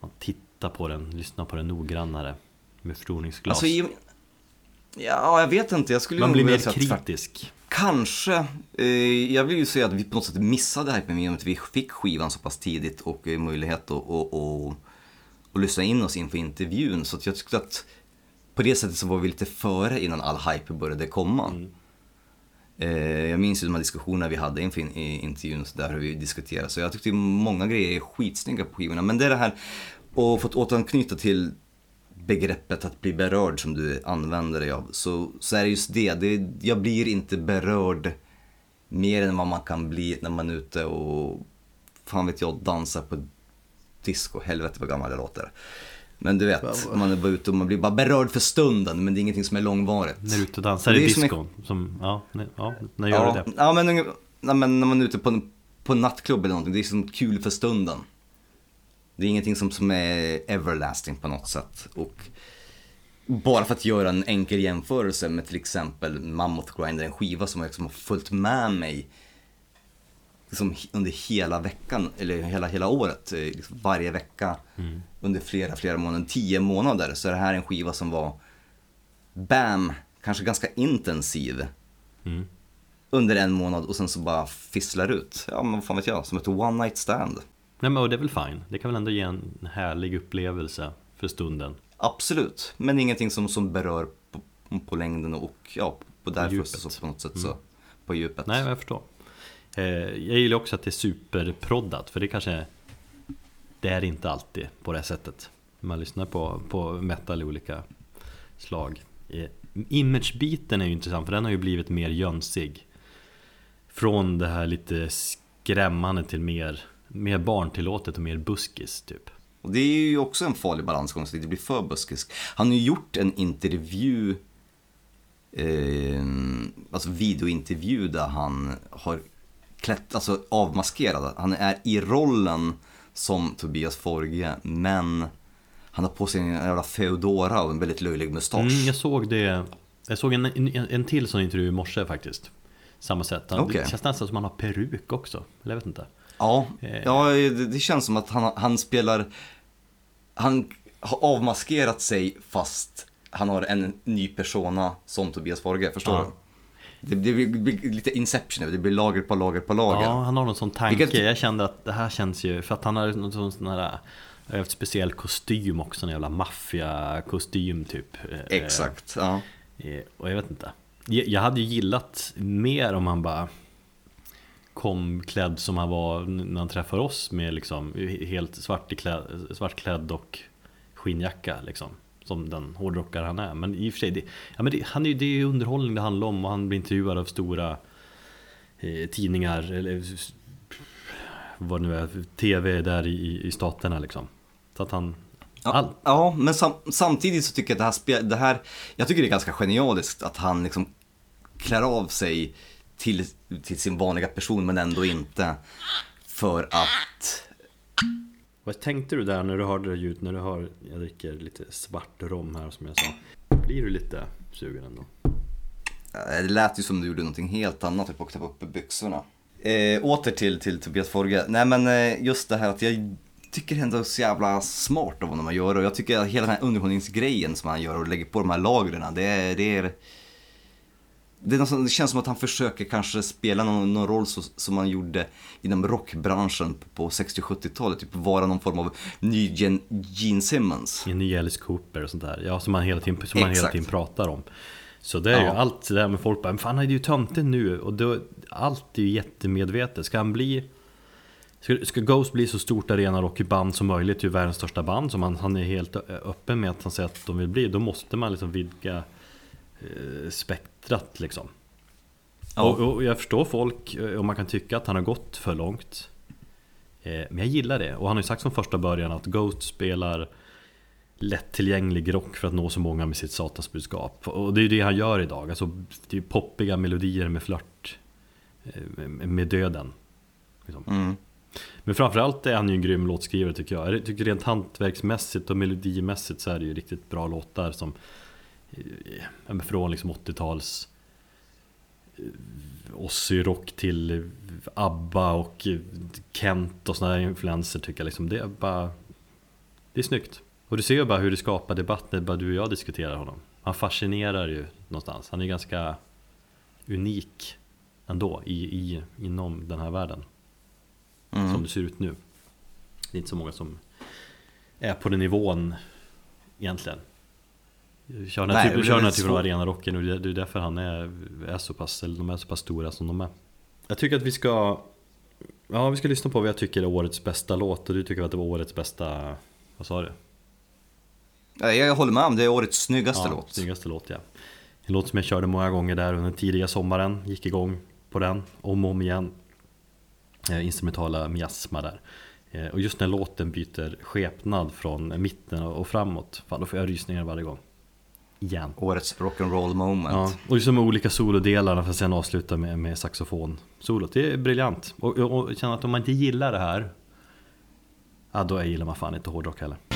man tittar på den, lyssnar på den noggrannare med förstoringsglas. Alltså, ja, jag vet inte, jag skulle man blir mer att tvärt- kritisk. Kanske. Eh, jag vill ju säga att vi på något sätt missade hypen med att vi fick skivan så pass tidigt och eh, möjlighet att och, och, och lyssna in oss inför intervjun. Så att jag tyckte att på det sättet så var vi lite före innan all hype började komma. Eh, jag minns ju de här diskussionerna vi hade inför intervjun så där hur vi diskuterade. Så jag tyckte många grejer är skitsnygga på skivorna. Men det är det här, och fått återanknyta till begreppet att bli berörd som du använder dig av. Så, så är det just det, det, jag blir inte berörd mer än vad man kan bli när man är ute och, fan vet jag, dansar på disco. Helvete vad gammal jag låter. Men du vet, man är bara ute och man blir bara berörd för stunden men det är ingenting som är långvarigt. När du är ute och dansar i är som en- discon. Som, ja, nej, ja, när gör ja, du det? Ja, men, nej, men när man är ute på en, på en nattklubb eller någonting, det är som kul för stunden. Det är ingenting som, som är everlasting på något sätt. Och bara för att göra en enkel jämförelse med till exempel Mammoth Grinder, en skiva som liksom har följt med mig liksom under hela veckan, eller hela, hela året, eh, liksom varje vecka under flera, flera månader, tio månader. Så är det här en skiva som var, bam, kanske ganska intensiv under en månad och sen så bara fisslar ut. Ja men vad fan vet jag, som ett one night stand. Nej men det är väl fine. Det kan väl ändå ge en härlig upplevelse för stunden. Absolut, men ingenting som, som berör på, på längden och ja, på därför så på något sätt så, på djupet. Nej, jag förstår. Eh, jag gillar också att det är superproddat, för det kanske det är inte alltid på det sättet. Man lyssnar på, på metal i olika slag. Eh, Imagebiten är ju intressant, för den har ju blivit mer jönsig. Från det här lite skrämmande till mer, mer barntillåtet och mer buskis typ. Och det är ju också en farlig balansgång så det inte blir för buskisk. Han har ju gjort en intervju, eh, alltså videointervju där han har klätt, alltså avmaskerad. Han är i rollen som Tobias Forge men han har på sig en jävla feodora och en väldigt löjlig mustasch. Mm, jag såg det Jag såg en, en, en till sån intervju i morse faktiskt Samma sätt, Han- Okej. det känns nästan som att han har peruk också Eller jag vet inte Ja, Eh. ja det, känns som att han, han spelar, han har avmaskerat sig fast han har en ny persona som Tobias Forge, förstår Ja. du? Det, det, blir, det blir lite Inception, det blir lager på lager på lager. Ja, han har någon sån tanke Vilket- Jag kände att det här känns ju För att han har någon sån här eh, ett speciell kostym också, en jävla maffiakostym typ Eh, Exakt, ja. Eh, Och jag vet inte Jag jag hade ju gillat mer om han bara Kom klädd som han var när han träffade oss med liksom helt svartklädd, svartklädd och skinnjacka liksom. Som den hårdrockare han är. Men i och för sig, det, ja, men det, han är, det är underhållning det handlar om. Och han blir intervjuad av stora eh, tidningar eller vad det nu är, TV där i, i staterna liksom. Så att han Ja, ja men sam, samtidigt så tycker jag att det här, det här, jag tycker det är ganska genialiskt att han liksom klär av sig till, till sin vanliga person men ändå inte. För att, Vad tänkte du där när du hörde det ljudet, när du hör, jag dricker lite svart rom här som jag sa Blir du lite sugen ändå? eh, det lät ju som du gjorde någonting helt annat, typ åkte upp byxorna. Eh, åter till, till Tobias Forge. Nej men eh, just det här att jag tycker ändå så jävla smart av honom att göra och jag tycker att hela den här underhållningsgrejen som han gör och lägger på de här lagren, det det är det, som, det känns som att han försöker kanske spela någon, någon roll så, som han gjorde inom rockbranschen på, på 60-70-talet. Typ vara någon form av ny Gen, Gene Simmons. En ny Alice Cooper och sånt där, ja som man hela tiden, som man hela tiden pratar om Så det är ju Ja. allt det där med folk bara, men fan han är ju töntig nu och då, allt är ju jättemedvetet Ska han bli Ska, ska Ghost bli så stort arena rockband som möjligt, ju världens största band som han, han är helt öppen med att han säger att de vill bli, då måste man liksom vidga eh, spektrat liksom Ja. Och, och jag förstår folk, eh, och man kan tycka att han har gått för långt eh, Men jag gillar det, och han har ju sagt från första början att Ghost spelar lättillgänglig rock för att nå så många med sitt satansbudskap Och det är ju det han gör idag, alltså det är poppiga melodier med flört eh, med- döden liksom. Mm. Men framförallt är han ju en grym låtskrivare tycker jag. Jag tycker rent hantverksmässigt och melodimässigt så är det ju riktigt bra låtar som eh, Från liksom 80-tals eh, Ozzy-rock till ABBA och Kent och sådana influenser tycker jag liksom. Det är bara Det är snyggt. Och du ser ju bara hur det skapar debatt när bara du och jag diskuterar honom. Han fascinerar ju någonstans. Han är ganska unik ändå i, i, inom den här världen Mm. som det ser ut nu. Det är inte så många som är på den nivån egentligen. Kör den här, är kör den här typen av arenarocken och det det är därför han är, är så pass, eller de är så pass stora som de är. Jag tycker att vi ska Ja, vi ska lyssna på vad jag tycker är årets bästa låt och du tycker att det var årets bästa Vad sa du? Ja, Jag håller med om det är årets snyggaste ja, låt. Snyggaste låt ja En låt som jag körde många gånger där under den tidiga sommaren Gick igång på den om och om igen eh, Instrumentala miasma där eh, Och just när låten byter skepnad från mitten och och framåt Fan då får jag rysningar varje gång Igen. Årets rock'n'roll moment. Ja, och just de olika solodelarna för att sen avsluta med, med saxofon solot Det är briljant. Och, och, och känna att om man inte gillar det här Ja då gillar man fan inte hårdrock heller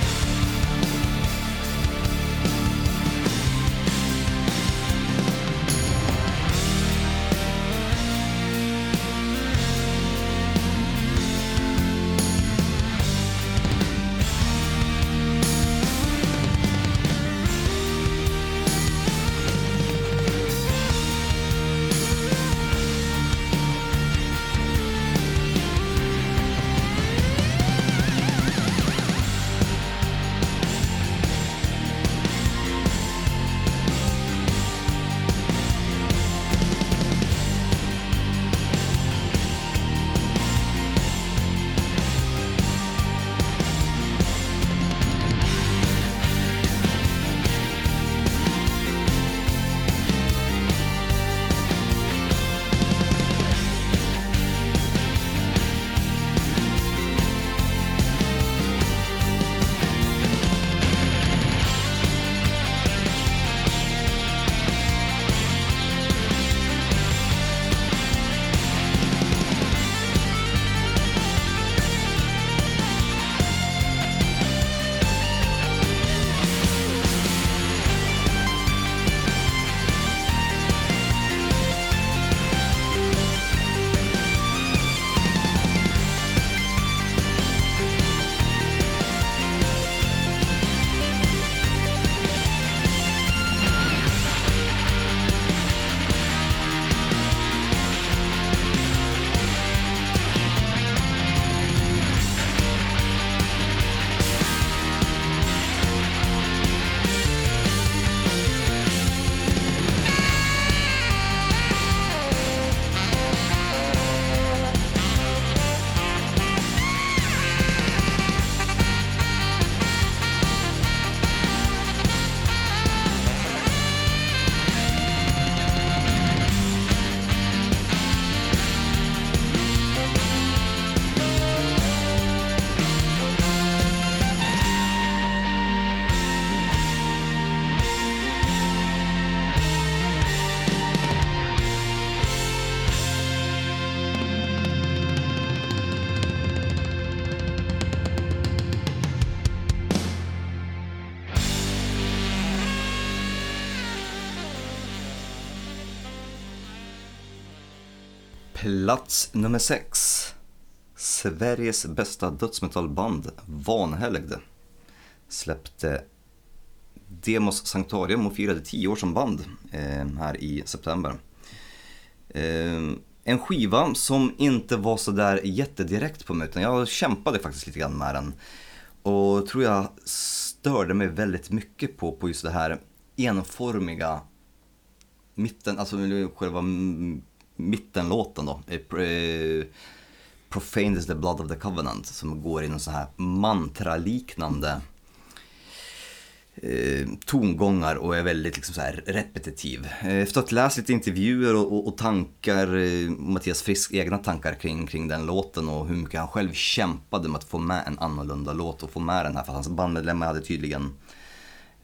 Plats nummer 6. Sveriges bästa dödsmetallband, Vanhelgd, släppte Demos Sanctorium och firade 10 år som band eh, här i september. Eh, en skiva som inte var så där jättedirekt på mig utan jag kämpade faktiskt lite grann med den. Och tror jag störde mig väldigt mycket på, på just det här enformiga mitten, alltså själva mittenlåten då. Eh, eh, Profane is the blood of the covenant som går i någon så här mantraliknande eh, tongångar och är väldigt liksom så här repetitiv. Eh, efter att ha läst lite intervjuer och, och, och tankar, eh, Mattias Frisk egna tankar kring, kring den låten och hur mycket han själv kämpade med att få med en annorlunda låt och få med den här för hans bandmedlemmar hade tydligen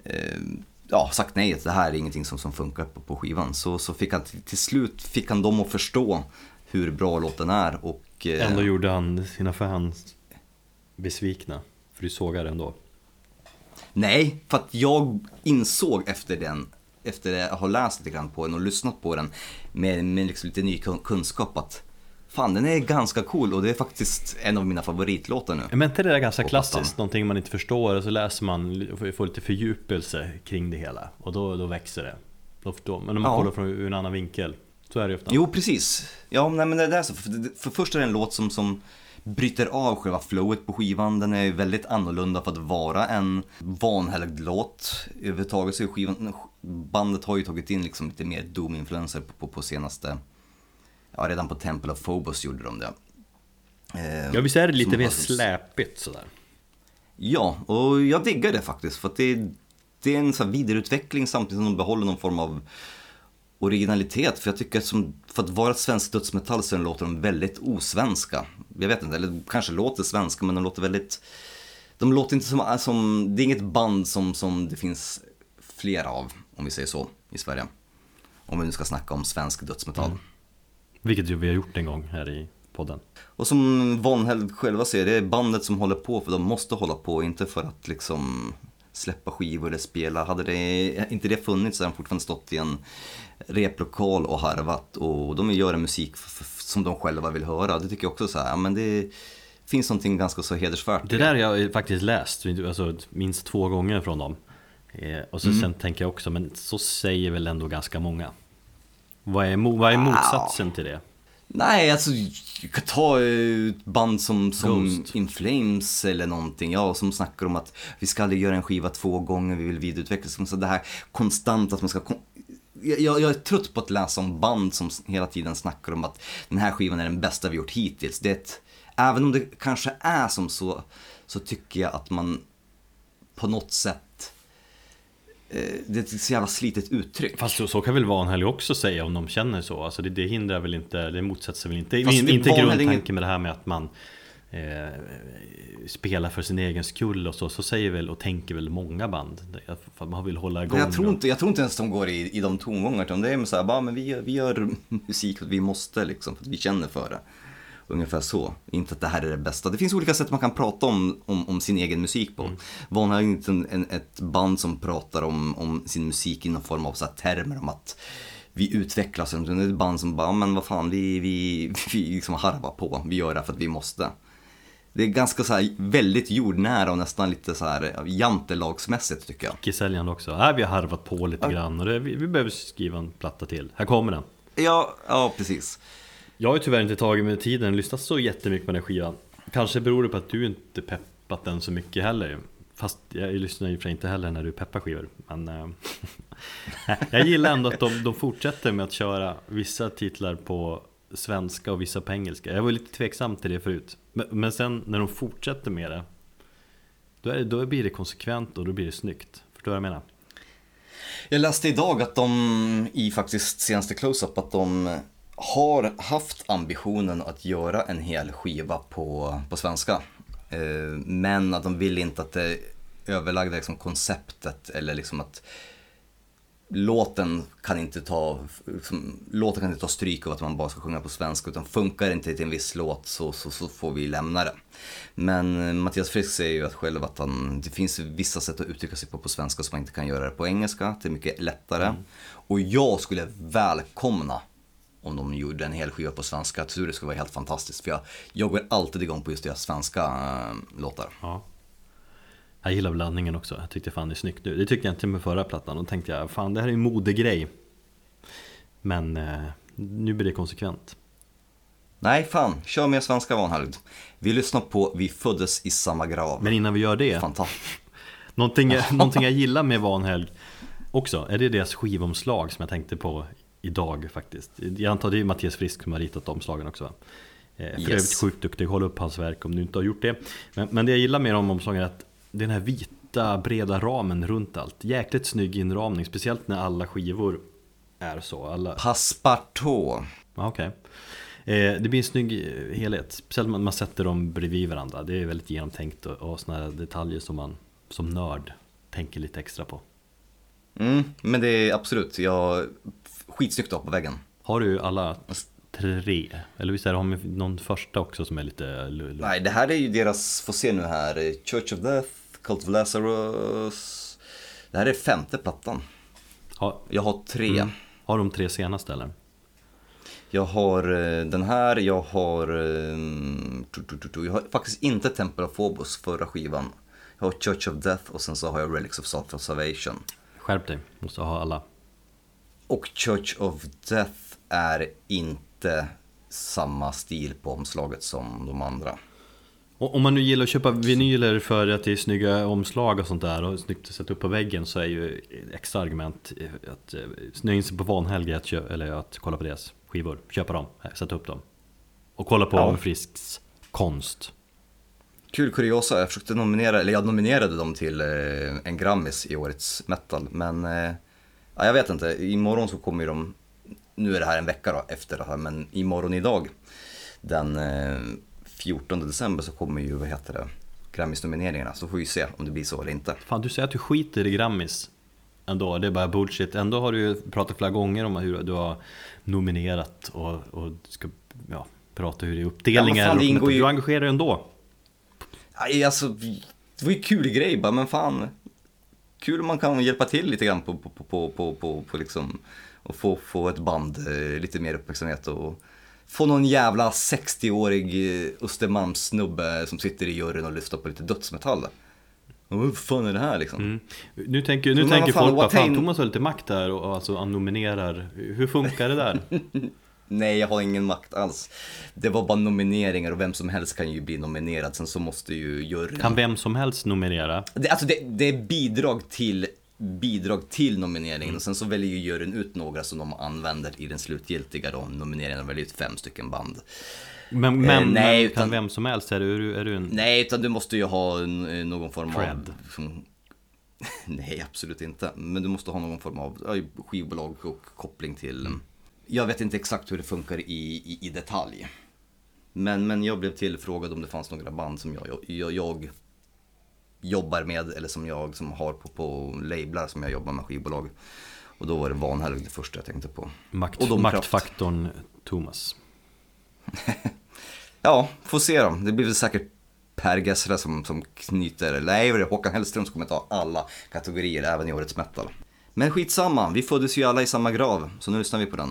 eh, ja, sagt nej, att det här är ingenting som, som funkar på, på skivan. Så, så fick han till, till slut fick han dem att förstå hur bra låten är och eh, Ändå gjorde han sina fans besvikna. För du sågar ändå. Nej, för att jag insåg efter den, efter att ha läst lite grann på den och lyssnat på den med, med liksom lite ny kun- kunskap att fan den är ganska cool och det är faktiskt en av mina favoritlåtar nu. Men inte det där ganska klassiskt? Någonting man inte förstår och så läser man och får lite fördjupelse kring det hela. Och då, då växer det. Då förstår man. Men om man Ja. kollar från en annan vinkel. Så är det ju ofta. Jo, precis. Ja, nej, men det är så. För, för först är det en låt som, som bryter av själva flowet på skivan. Den är väldigt annorlunda för att vara en vanhelgd låt. Överhuvudtaget så är skivan, bandet har ju tagit in liksom lite mer doom-influenser på, på, på senaste, ja redan på Temple of Phobos gjorde de det. Eh, Ja visst är det lite mer släpigt sådär. Ja, och jag diggar det faktiskt för att det, det är en sån vidareutveckling samtidigt som de behåller någon form av originalitet. För jag tycker att som, för att vara ett svenskt dödsmetall så låter de väldigt osvenska. Jag vet inte, eller kanske låter svenska men de låter väldigt... De låter inte som, som det är inget band som, som det finns flera av, om vi säger så, i Sverige. Om vi nu ska snacka om svensk dödsmetall. Vilket vi har gjort en gång här i podden. Och som Vanhelgd själva säger, det är bandet som håller på för de måste hålla på, inte för att liksom släppa skivor eller spela. Hade det, inte det funnits så hade de fortfarande stått i en replokal och harvat och de gör musik som de själva vill höra. Det tycker jag också så här, men det finns någonting ganska så hedersvärt. Det där har jag faktiskt läst, alltså minst två gånger från dem. Eh, och så sen tänker jag också, men så säger väl ändå ganska många. Vad är, vad är motsatsen till det? Nej, alltså jag kan ta eh, ett band som, som Ghost. In Flames eller någonting, ja, som snackar om att vi ska aldrig göra en skiva två gånger, vi vill vidareutveckla. Så det här konstant att man ska... Jag, jag är trött på att läsa om band som hela tiden snackar om att den här skivan är den bästa vi gjort hittills. Det ett, även om det kanske är som så, så tycker jag att man på något sätt eh, det är ett så jävla slitet uttryck. Fast så, så kan väl Vanhelg också säga om de känner så. Alltså det, det hindrar väl inte, det motsätter sig väl inte. Fast inte grundtanken med det här med att man eh, spelar för sin egen skull och så. Så säger väl och tänker väl många band. Att man vill hålla igång. Men jag tror, inte, jag tror inte ens de går i, i de tongångarna, utan det är så här, bara, men vi, gör- vi gör musik för att vi måste liksom, för att vi känner för det. Ungefär så. Inte att det här är det bästa. Det finns olika sätt man kan prata om, om, om sin egen musik på. Mm. Van har inte en, en, ett band som pratar om, om sin musik i någon form av så här termer om att vi utvecklas. Det är ett band som bara, men vad fan, vi, vi, vi liksom harvar på. Vi gör det för att vi måste. Det är ganska så här väldigt jordnära och nästan lite så här jantelagsmässigt tycker jag. Icke-säljande också. Här vi har harvat på lite grann och det, vi, vi behöver skriva en platta till. Här kommer den. Ja, ja precis. Jag har ju tyvärr inte tagit mig tiden och lyssnat så jättemycket på den här skivan. Kanske beror det på att du inte peppat den så mycket heller. Fast jag lyssnar ju för sig inte heller när du peppar skivor. Men eh, jag gillar ändå att de, de fortsätter med att köra vissa titlar på svenska och vissa på engelska. Jag var lite tveksam till det förut. Men, men sen när de fortsätter med det då, är, det- då blir det konsekvent och då blir det snyggt. Förstår du vad jag menar? Jag läste idag att de i faktiskt senaste close-up att de har haft ambitionen att göra en hel skiva på, på svenska. Eh, Men att de vill inte att det överlagda liksom konceptet eller liksom att låten kan inte ta, liksom, låten kan inte ta stryk av att man bara ska sjunga på svenska utan funkar inte till en viss låt så, så, så får vi lämna det. Men eh, Mattias Frisk säger ju att själv att han, det finns vissa sätt att uttrycka sig på på svenska som man inte kan göra det på engelska, det är mycket lättare. Och jag skulle välkomna om de gjorde en hel skiva på svenska. Jag tror det skulle vara helt fantastiskt. För jag, jag går alltid igång på just deras svenska äh, låtar. Ja. Jag gillar blandningen också, jag tyckte fan det är snyggt nu Det tyckte jag inte med förra plattan, då tänkte jag fan det här är en modegrej Men eh, nu blir det konsekvent Nej, fan, kör med svenska Vanhelgd. Vi lyssnar på Vi föddes i samma grav. Men innan vi gör det, Fantastiskt. någonting, någonting jag gillar med Vanhelg också Är det deras skivomslag som jag tänkte på idag faktiskt. Jag antar det är Mattias Frisk som har ritat omslagen också va? Eh, För Yes. övrigt sjukt duktig, håll upp hans verk om du inte har gjort det. Men, men det jag gillar med de omslagen är att det är den här vita breda ramen runt allt. Jäkligt snygg inramning, speciellt när alla skivor är så. Alla... Passepartout. Ja, Okej. Eh, Det blir en snygg eh, helhet, speciellt när man sätter dem bredvid varandra. Det är väldigt genomtänkt och, och sådana detaljer som man som nörd tänker lite extra på. Mm, men det är absolut, jag... Skitsnyggt då på väggen. Har du alla tre? Eller visst är det har vi någon första också som är lite? Nej, det här är ju deras, får se nu här, eh, Church of Death, Cult of Lazarus. Det här är femte plattan. Har, Jag har tre. mm, har de tre senaste eller? Jag har eh, den här, jag har... eh, tu. Jag har faktiskt inte Temple of Phobos, förra skivan. Jag har Church of Death och sen så har jag Relics of Salt of Salvation. Skärp dig, måste ha alla Och Church of Death är inte samma stil på omslaget som de andra. Och om man nu gillar att köpa vinyler för att det är snygga omslag och sånt där och snyggt att sätta upp på väggen så är ju extra argument att eh, snöa in sig på Vanhelg att, eller att kolla på deras skivor, köpa dem, eh, sätta upp dem. Och kolla på Ja. Frisks konst. Kul kuriosa, jag försökte nominera, eller jag nominerade dem till eh, en Grammis i årets metal, men ja, jag vet inte, imorgon så kommer ju de, nu är det här en vecka då efter det här, men imorgon idag, den eh, 14 december så kommer ju, vad heter det, Grammis-nomineringarna, så får vi se om det blir så eller inte. Fan du säger att du skiter i Grammis ändå, det är bara bullshit. Ändå har du ju pratat flera gånger om hur du har nominerat och, och ska ja, prata hur det är uppdelningar. Ja, fan, det och- ingår ju- Du engagerar dig ändå. Aj, alltså, det var ju kul grej bara, men fan. Kul om man kan hjälpa till lite grann på, på, på, på, på, på, liksom, och få, få ett band eh, lite mer uppmärksamhet och få någon jävla 60-årig eh, Östermalmssnubbe som sitter i juryn och lyssnar på lite dödsmetall. Och vad fan är det här liksom? Mm. Nu tänker, nu tänker fan, folk bara, fan Thomas har lite makt där och alltså han nominerar. Hur funkar det där? Nej, jag har ingen makt alls. Det var bara nomineringar och vem som helst kan ju bli nominerad. Sen så måste ju juryn... Kan vem som helst nominera? Det, alltså det, det är bidrag till, bidrag till nomineringen Mm. och sen så väljer ju juryn ut några som de använder i den slutgiltiga då, nomineringen. De väljer ut fem stycken band. Men, men, nej, men kan utan- vem som helst? Är du, är du en... Nej, utan du måste ju ha en, någon form Cred. av... Nej, absolut inte. Men du måste ha någon form av ja, skivbolag och koppling till... Jag vet inte exakt hur det funkar i, i, i detalj. Men, men jag blev tillfrågad om det fanns några band som jag, jag, jag jobbar med eller som jag som har på, på lablar som jag jobbar med skivbolag. Och då var det Vanhelg det första jag tänkte på. Makt, Och maktfaktorn Thomas. Ja, får se då. Det blir väl säkert Per Gessle som, som knyter, nej, det Håkan Hellström som kommer ta alla kategorier, även i årets metal. Men skitsamma, vi föddes ju alla i samma grav, så nu lyssnar vi på den.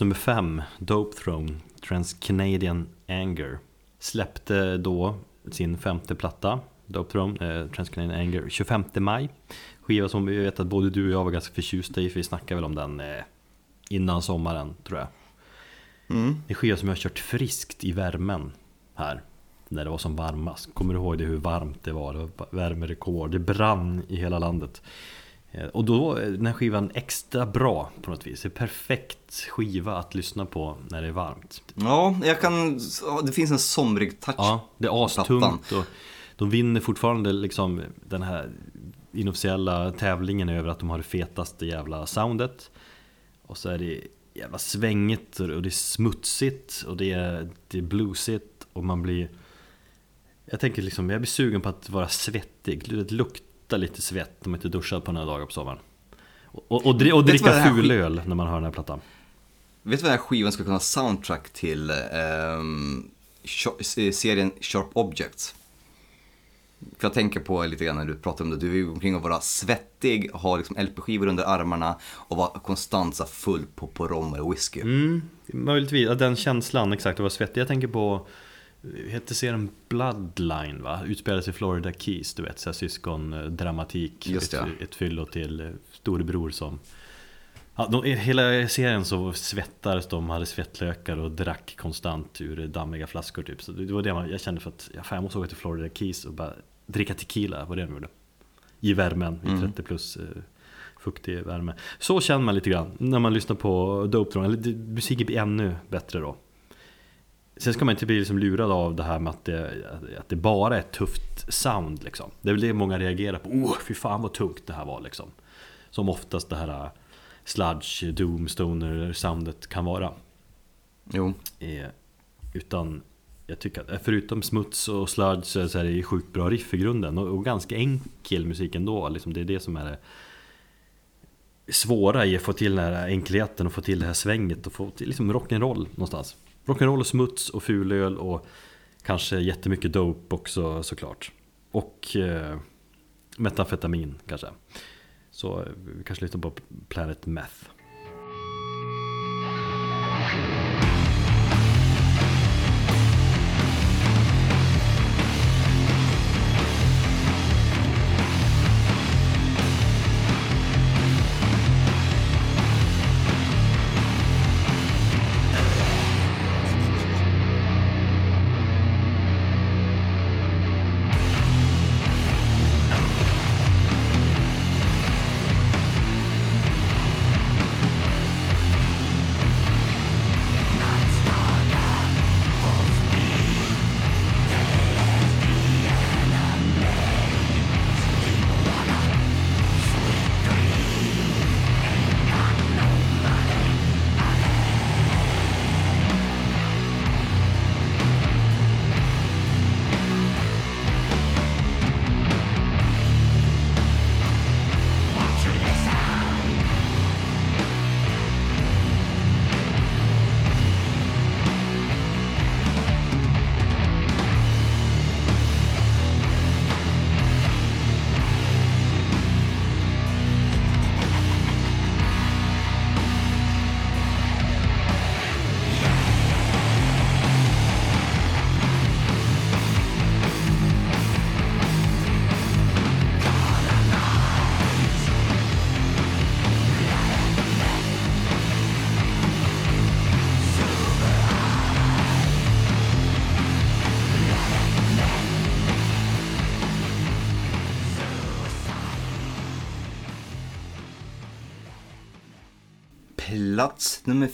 Plats nummer fem, Dope Throne, Trans-Canadian Anger. Släppte då sin femte platta, Dope Throne, eh, Trans-Canadian Anger, 25 maj. Skiva som vi vet att både du och jag var ganska förtjusta i, för vi snackade väl om den eh, innan sommaren, tror jag. Mm. En skiva som jag har kört friskt i värmen här. När det var som varmast. Kommer du ihåg det hur varmt det var? Det var värmerekord. Det brann i hela landet. Eh, Och då är den här skivan extra bra på något vis. Det är perfekt skiva att lyssna på när det är varmt. Ja, jag kan... Det finns en somrig touch. Ja, det är astungt och de vinner fortfarande liksom den här inofficiella tävlingen över att de har det fetaste jävla soundet. Och så är det jävla svängigt och det är smutsigt och det är, det är bluesigt och man blir Jag tänker liksom, jag blir sugen på att vara svettig, det luktar lite svett om man inte duschat på några dagar på sommaren. Och, och, och, dri- och dricka Mm. fulöl när man hör den här plattan. Vet du vad den här skivan skulle kunna ha soundtrack till? Sha- serien Sharp Objects. För jag tänker på lite grann när du pratar om det, du är omkring att vara svettig, ha liksom LP-skivor under armarna och vara konstant så full på, på rom eller whisky. Mm, möjligtvis, ja, den känslan exakt, att vara svettig. Jag tänker på Hette serien Bloodline va? Utspelade sig i Florida Keys, du vet, så här syskondramatik. Just ett, ett fyllo till eh, storebror som ja, de, Hela serien så svettades de, hade svettlökar och drack konstant ur dammiga flaskor typ. Så det var det man, jag kände för att, ja, fan, jag måste åka till Florida Keys och bara dricka tequila, vad det de gjorde. I värmen, i 30 plus eh, fuktig värme. Så känner man lite grann när man lyssnar på Dope Throne, eller musiken blir ännu bättre då Sen ska man inte bli liksom lurad av det här med att det, att det bara är ett tufft sound liksom. Det är väl det många reagerar på. Oh, fy fan vad tungt det här var liksom. Som oftast det här uh, sludge, doom, stoner soundet kan vara. Jo, Eh, utan jag tycker att förutom smuts och sludge så är det- så är det sjukt bra riff i grunden. Och, och ganska enkel musik ändå. Liksom det är det som är det svåra i att få till den här enkelheten och få till det här svänget och få till liksom rock'n'roll någonstans. Rock'n'roll och smuts och fulöl och kanske jättemycket dope också såklart. Och eh, metamfetamin kanske. Så eh, vi kanske lyssnar på Planet Meth.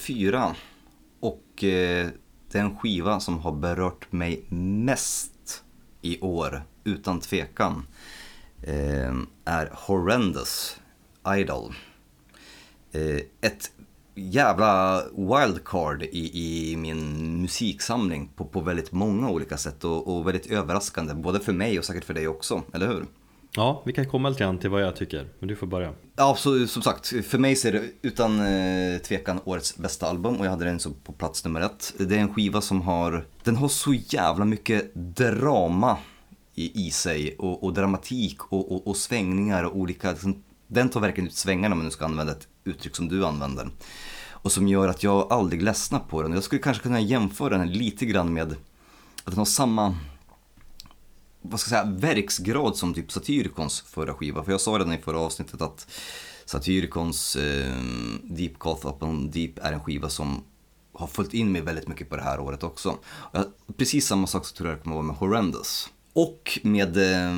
Fyra. Och eh, den skiva som har berört mig mest i år, utan tvekan, eh, är Horrendous Idol. Eh, ett jävla wildcard i, i min musiksamling på, på väldigt många olika sätt och, och väldigt överraskande, både för mig och säkert för dig också, eller hur? Ja, vi kan komma lite grann till vad jag tycker, men du får börja. Ja, så, som sagt, för mig så är det utan eh, tvekan årets bästa album och jag hade den så på plats nummer ett. Det är en skiva som har, den har så jävla mycket drama i, i sig och, och dramatik och, och, och svängningar och olika, liksom, den tar verkligen ut svängarna om man nu ska använda ett uttryck som du använder. och som gör att jag aldrig ledsnar på den. Jag skulle kanske kunna jämföra den lite grann med att den har samma vad ska jag säga, verksgrad som typ Satyricons förra skiva. För jag sa redan i förra avsnittet att Satyricons eh, Deep Cough Upon Deep är en skiva som har följt in mig väldigt mycket på det här året också. Jag, precis samma sak så tror jag det kommer vara med Horrendous. Och med eh,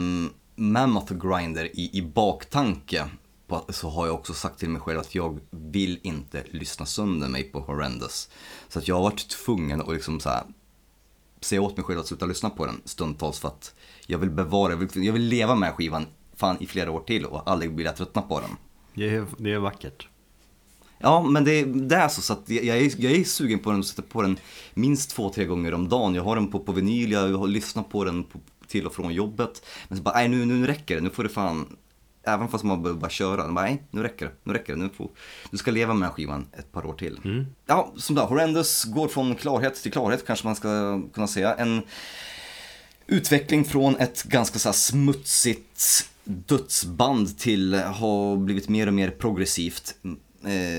Mammoth Grinder i, i baktanke på, så har jag också sagt till mig själv att jag vill inte lyssna sönder mig på Horrendous. Så att jag har varit tvungen att liksom så här, säga åt mig själv att sluta lyssna på den stundtals för att jag vill bevara, jag vill, jag vill leva med skivan fan i flera år till och aldrig vilja tröttna på den. Det är, det är vackert. Ja, men det, det är så, så att jag, jag, är, jag är sugen på den och sätter på den minst två, tre gånger om dagen. Jag har den på, på vinyl, jag har lyssnat på den på, till och från jobbet. Men så bara, nej nu, nu räcker det, nu får det fan, även fast man behöver bara köra, bara, nej nu räcker det, nu räcker det, nu får, du ska leva med den skivan ett par år till. Ja, som där, Horrendous går från klarhet till klarhet kanske man ska kunna säga. En utveckling från ett ganska så smutsigt dödsband till eh, har blivit mer och mer progressivt. Mm,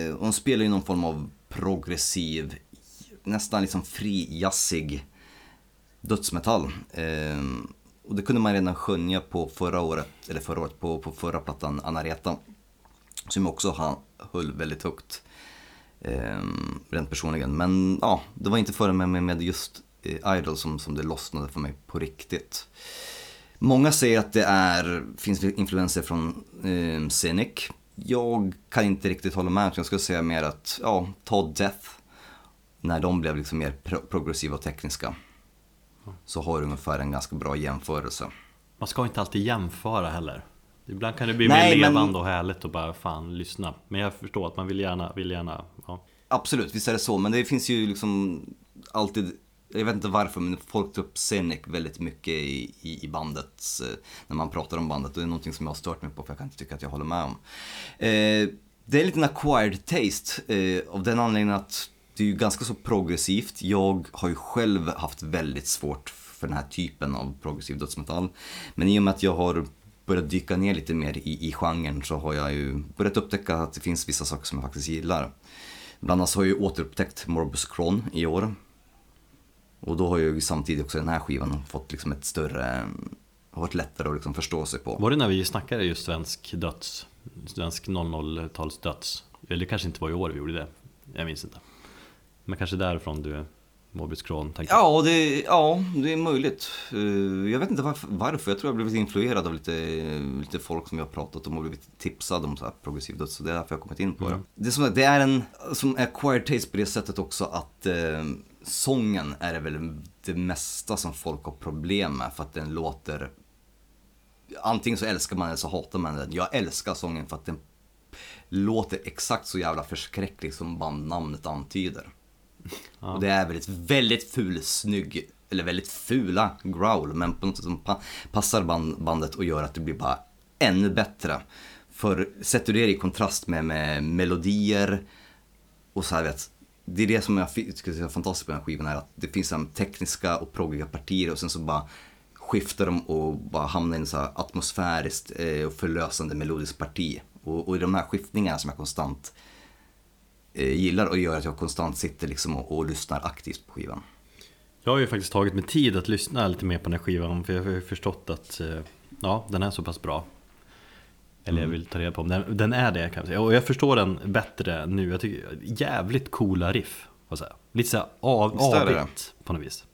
eh, hon spelar ju någon form av progressiv, nästan liksom fri, jazzig dödsmetall. Eh, och det kunde man redan skönja på förra året, eller förra året, på, på förra plattan Anareta. Som också han höll väldigt högt. Eh, rent personligen. Men ja, det var inte förrän med, med, just Idol som, som det lossnade för mig på riktigt. Många säger att det är, finns influenser från eh, Cynic. Jag kan inte riktigt hålla med, jag skulle säga mer att, ja, ta Death. När de blev liksom mer pro- progressiva och tekniska. Så har du ungefär en ganska bra jämförelse. Man ska inte alltid jämföra heller. Ibland kan det bli Nej, mer men- levande och härligt och bara fan lyssna. Men jag förstår att man vill gärna, vill gärna, ja. Absolut, visst är det så, men det finns ju liksom alltid, jag vet inte varför, men folk tar upp Senec väldigt mycket i, i, i bandet, eh, när man pratar om bandet. Och det är någonting som jag har stört mig på, för jag kan inte tycka att jag håller med om. Eh, det är en liten acquired taste, eh, av den anledningen att det är ju ganska så progressivt. Jag har ju själv haft väldigt svårt för den här typen av progressiv dödsmetall. Men i och med att jag har börjat dyka ner lite mer i, i genren så har jag ju börjat upptäcka att det finns vissa saker som jag faktiskt gillar. Bland annat så har jag ju återupptäckt Morbus Crown i år. Och då har ju samtidigt också den här skivan fått liksom ett större, har varit lättare att liksom förstå sig på. Var det när vi snackade just svensk döds? Svensk 00-tals döds? Eller det kanske inte var i år vi gjorde det. Jag minns inte. Men kanske därifrån du Morbus Crohn Ja det, ja, det är möjligt. Eh, Jag vet inte varför, varför. jag tror jag blivit influerad av lite, lite folk som jag har pratat om och blivit tipsad om så här progressiv döds. Så det är därför jag har kommit in på det. Det är, som, det är en som acquired taste på det sättet också att eh, sången är det väl det mesta som folk har problem med för att den låter Antingen så älskar man eller så hatar man den. Jag älskar sången för att den låter exakt så jävla förskräcklig som bandnamnet antyder. Och det är väldigt, väldigt ful, snygg, eller väldigt fula growl, men på något sätt som pa- passar band, bandet och gör att det blir bara ännu bättre. För sätter du det i kontrast med, med melodier och så här vet, det är det som jag tycker är fantastiskt på den här skivan är att det finns tekniska och proggiga partier och sen så bara skiftar de och bara hamnar i en så här atmosfäriskt eh, och förlösande melodiskt parti. Och, och de här skiftningarna som jag konstant eh, gillar och gör att jag konstant sitter liksom och, och lyssnar aktivt på skivan. Jag har ju faktiskt tagit mig tid att lyssna lite mer på den här skivan för jag har ju förstått att eh, ja, den är så pass bra. Eller jag vill ta reda på om den, den är det kan jag säga. Och jag förstår den bättre nu. Jag tycker jävligt coola riff. jag säga. Lite såhär av, är avigt på något vis.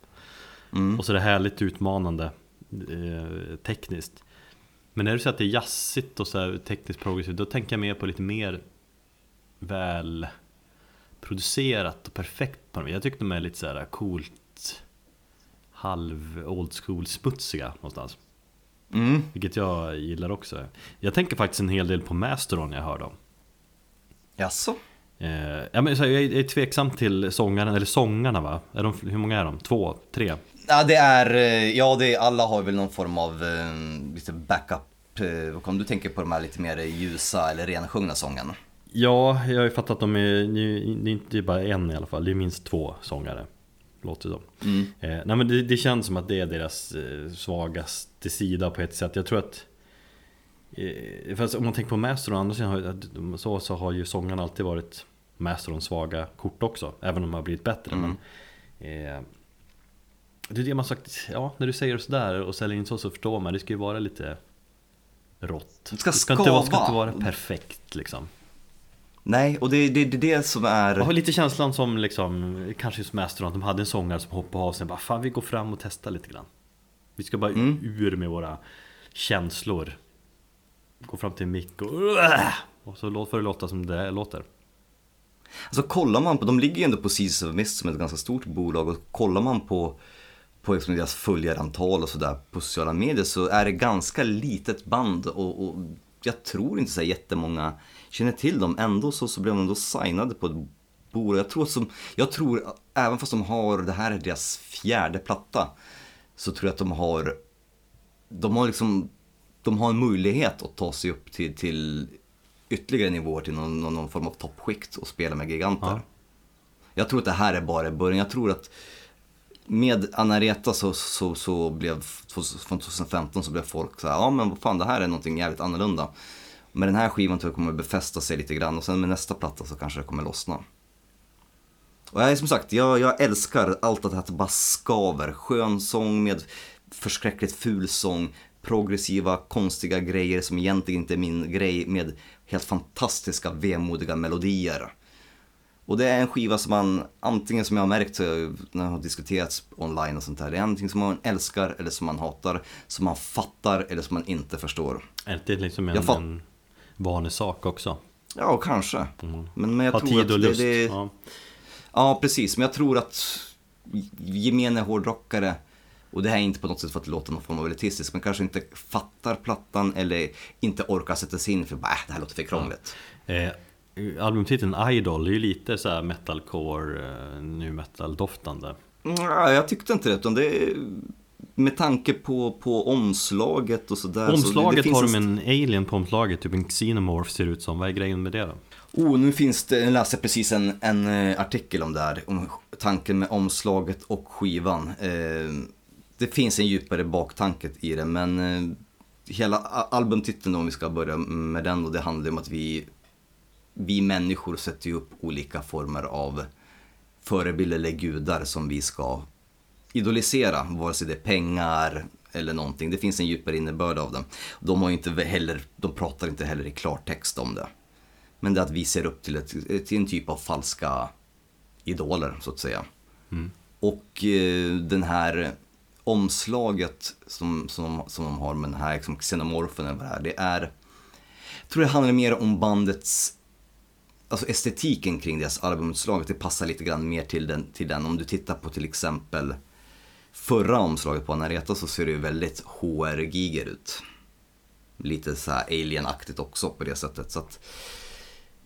Och så det härligt utmanande eh, tekniskt. Men när du säger att det är jazzigt och så här tekniskt progressivt, då tänker jag mer på lite mer väl producerat och perfekt på något vis. Jag tyckte de är lite så här coolt halv old school smutsiga någonstans. Mm. Vilket jag gillar också. Jag tänker faktiskt en hel del på Masteron när jag hör dem. Jaså? Eh, ja, men, så jag är tveksam till sångaren, eller sångarna va? Är de, hur många är de? Två? Tre? Ja, det är, eh, ja det är, alla har väl någon form av eh, lite backup. Eh, om du tänker på de här lite mer ljusa eller rensjungna sångerna. Ja, jag har ju fattat att de är, det är inte bara en i alla fall, det är minst två sångare. Låter det som. Mm. Eh, nej men det, det känns som att det är deras eh, svagaste sida på ett sätt. Jag tror att eh, Fast om man tänker på Master å andra sidan har, så, så har ju sångarna alltid varit Mastodons svaga kort också, även om de har blivit bättre. Men, eh, det är det man sagt, ja när du säger sådär och säljer in så så förstår man, det ska ju vara lite rått. Det ska inte, vara, ska skava. inte vara perfekt liksom. Nej, och det är det, det, det som är... Jag har lite känslan som liksom, kanske just Mastodon, de hade en sångare som hoppade av sig bara Fan vi går fram och testar lite grann. Vi ska bara Mm. ur med våra känslor. Gå fram till en mick och Och så får det låta som det låter. Alltså kollar man på, de ligger ju ändå på Seasons of Mist som är ett ganska stort bolag och kollar man på, på liksom deras följarantal och sådär på sociala medier så är det ganska litet band och, och jag tror inte så jättemånga känner till dem. Ändå så, så blev de då signade på ett bolag. Jag tror, som, jag tror, även fast de har, det här är deras fjärde platta, så tror jag att de har, de har liksom, de har en möjlighet att ta sig upp till, till ytterligare nivåer till någon, någon, någon form av toppskikt och spela med giganter. Ja. Jag tror att det här är bara början. Jag tror att med Anareta så, så, så blev, från 2015 så blev folk så här, ja men vad fan det här är någonting jävligt annorlunda. Med den här skivan tror jag kommer befästa sig lite grann och sen med nästa platta så kanske det kommer lossna. Och jag som sagt, jag, jag älskar allt att det bara skaver. Skön sång med förskräckligt ful sång, progressiva, konstiga grejer som egentligen inte är min grej med helt fantastiska, vemodiga melodier. Och det är en skiva som man, antingen som jag har märkt när det har diskuterats online och sånt där, det är antingen som man älskar eller som man hatar, som man fattar eller som man inte förstår. Är det liksom en, Jag fatt- en vanesak också? Ja, kanske. Men, men jag Ha tror tid att och det, lust det, ja. Ja, precis. Men jag tror att gemene hårdrockare, och det här är inte på något sätt för att låta någon form av elitistisk, men kanske inte fattar plattan eller inte orkar sätta sig in för bara, äh, det här låter för krångligt. Eh, albumtiteln Idol är ju lite så här metalcore, eh, nu metal doftande. Ja, jag tyckte inte det, utan det med tanke på, på omslaget och sådär. så det, Omslaget det har de en alien på omslaget, typ en xenomorph ser det ut som. Vad är grejen med det då? Oh, nu finns det, jag läste precis en, en eh, artikel om det här, om tanken med omslaget och skivan. Eh, det finns en djupare baktanke i det, men eh, hela albumtiteln om vi ska börja med den och det handlar om att vi, vi människor sätter upp olika former av förebilder eller gudar som vi ska idolisera, vare sig det är pengar eller någonting. Det finns en djupare innebörd av det. De, har inte heller, de pratar inte heller i klartext om det. Men det är att vi ser upp till, ett, till en typ av falska idoler, så att säga. Och eh, den här omslaget som, som, som de har med den här liksom, xenomorfen eller vad det är, det är... Jag tror det handlar mer om bandets alltså estetiken kring deras albumomslag, det passar lite grann mer till den, till den. Om du tittar på till exempel förra omslaget på Anareta så ser det ju väldigt HR-giger ut. Lite så här alien-aktigt också på det sättet. Så att,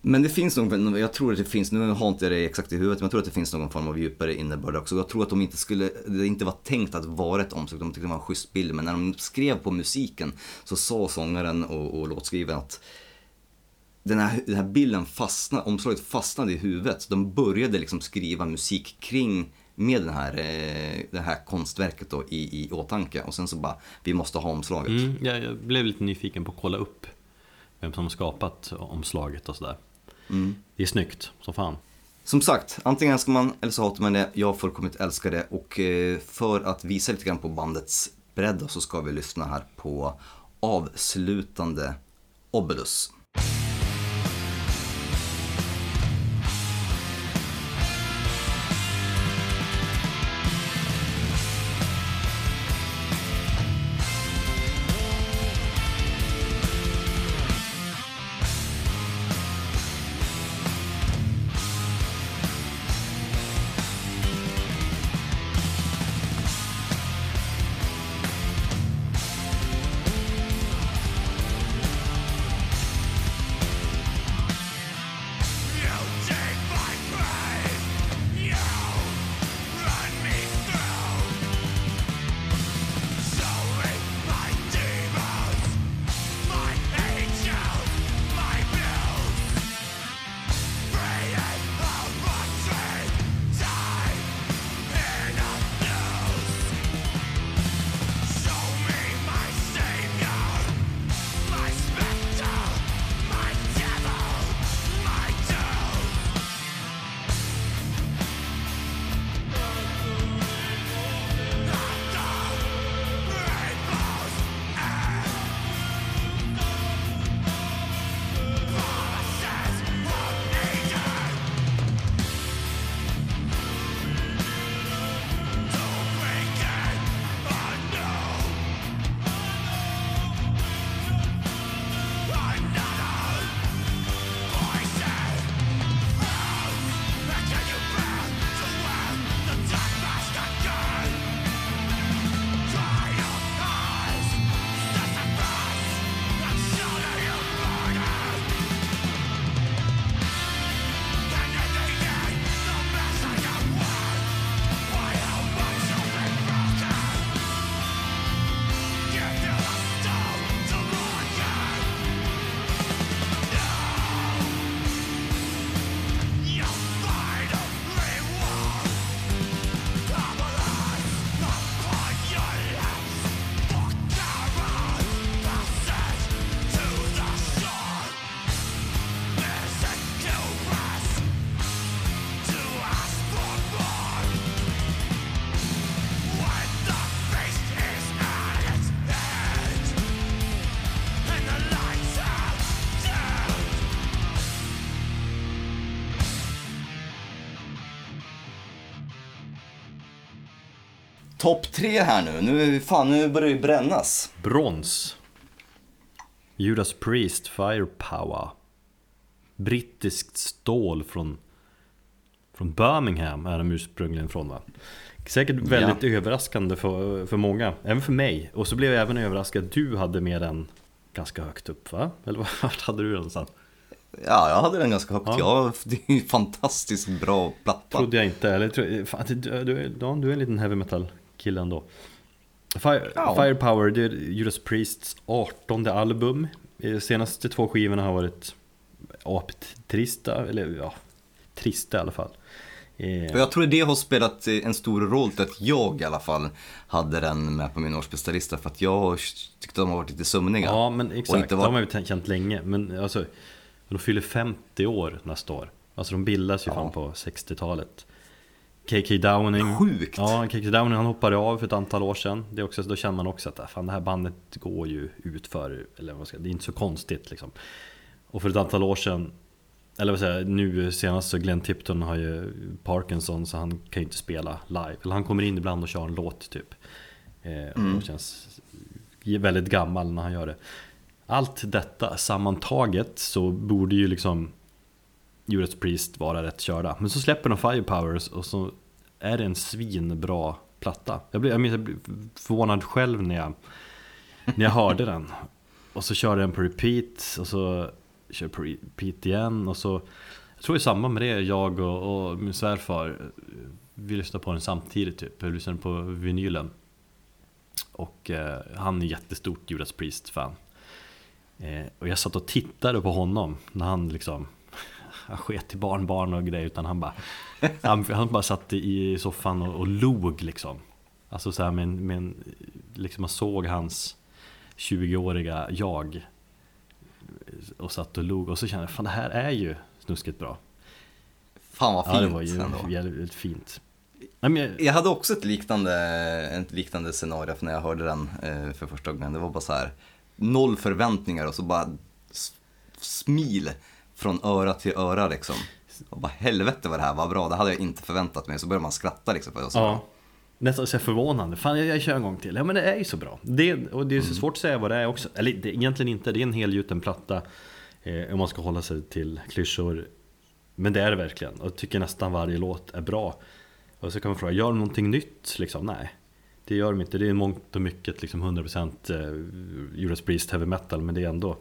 men det finns nog, jag tror att det finns, nu har inte jag det exakt i huvudet, men jag tror att det finns någon form av djupare innebörd också. Jag tror att de inte skulle, det inte var tänkt att vara ett omslag, de tyckte det var en schysst bild. Men när de skrev på musiken så sa sångaren och, och låtskrivaren att den här, den här bilden fastnade, omslaget fastnade i huvudet. De började liksom skriva musik kring med den här, eh, det här konstverket då i, i åtanke. Och sen så bara, vi måste ha omslaget. Mm, jag, jag blev lite nyfiken på att kolla upp vem som skapat omslaget och sådär. Mm. Det är snyggt som fan. Som sagt, antingen älskar man eller så hatar man det. Jag har fullkomligt älskar det. Och eh, för att visa lite grann på bandets bredd så ska vi lyssna här på avslutande Obelus. Topp tre här nu. nu. Fan, nu börjar det ju brännas. Brons. Judas Priest Firepower. Brittiskt stål från, från Birmingham är de ursprungligen från va? Säkert väldigt överraskande för, för många, även för mig. Och så blev jag även överraskad du hade med den ganska högt upp va? Eller vart hade du den någonstans? Ja, jag hade den ganska högt. Ja. Ja. det är ju en fantastiskt bra platta. Trodde jag inte, eller fan, du, du, du, ja, du är en liten heavy metal kille ändå Fire, Ja. Firepower, det är Judas Priests 18 album Eh, Senaste två skivorna har varit aptrista, eller ja, trista i alla fall eh, Och jag tror det har spelat eh, en stor roll till att jag i alla fall hade den med på min årsbästa för att jag tyckte de har varit lite sömniga. Ja men exakt, inte har var- man ju känt länge Men alltså, de fyller 50 år nästa år Alltså de bildas ju Ja. fan på 60-talet KK Downing. Sjukt! Ja, KK Downing han hoppade av för ett antal år sedan. Det är också, Då känner man också att äh, fan, det här bandet går ju ut för Eller vad man ska, det är inte så konstigt liksom. Och för ett antal år sedan Eller vad säger jag, nu senast så Glenn Tipton har ju Parkinson så han kan ju inte spela live. Eller han kommer in ibland och kör en låt typ. Eh, Och känns väldigt gammal när han gör det. Allt detta sammantaget så borde ju liksom Judas Priest vara rätt körda. Men så släpper de Firepowers och så är det en svinbra platta? Jag blev, jag minns, jag blev förvånad själv när jag, när jag hörde den. Och så körde jag den på repeat och så kör på repeat igen och så Jag tror i samband med det, jag och, och min svärfar Vi lyssnade på den samtidigt typ, vi lyssnade på vinylen. Och eh, han är jättestort Judas Priest-fan. Eh, Och jag satt och tittade på honom när han liksom han sket i barnbarn och grejer utan han bara Han, han bara satt i soffan och, och log liksom Alltså så här med en, med en Liksom man såg hans 20-åriga jag Och satt och log och så kände jag fan det här är ju snuskigt bra Fan vad fint Ja det var ju ändå. jävligt fint Nej, men jag, Jag hade också ett liknande, ett liknande scenario när jag hörde den eh, för första gången. Det var bara så här noll förväntningar och så bara smil från öra till öra liksom. Och bara helvete vad det här var bra, det hade jag inte förväntat mig. Så började man skratta liksom. För det Ja. Nästan så förvånande. Fan jag, jag kör en gång till. Ja men det är ju så bra. Det, och det är så svårt att säga vad det är också. Eller det, egentligen inte. Det är en helgjuten platta. Eh, om man ska hålla sig till klyschor. Men det är det verkligen. Och jag tycker nästan varje låt är bra. Och så kan man fråga, gör de någonting nytt? Liksom, nej. Det gör de inte. Det är mångt och mycket liksom 100% eh, Judas Priest heavy metal. Men det är ändå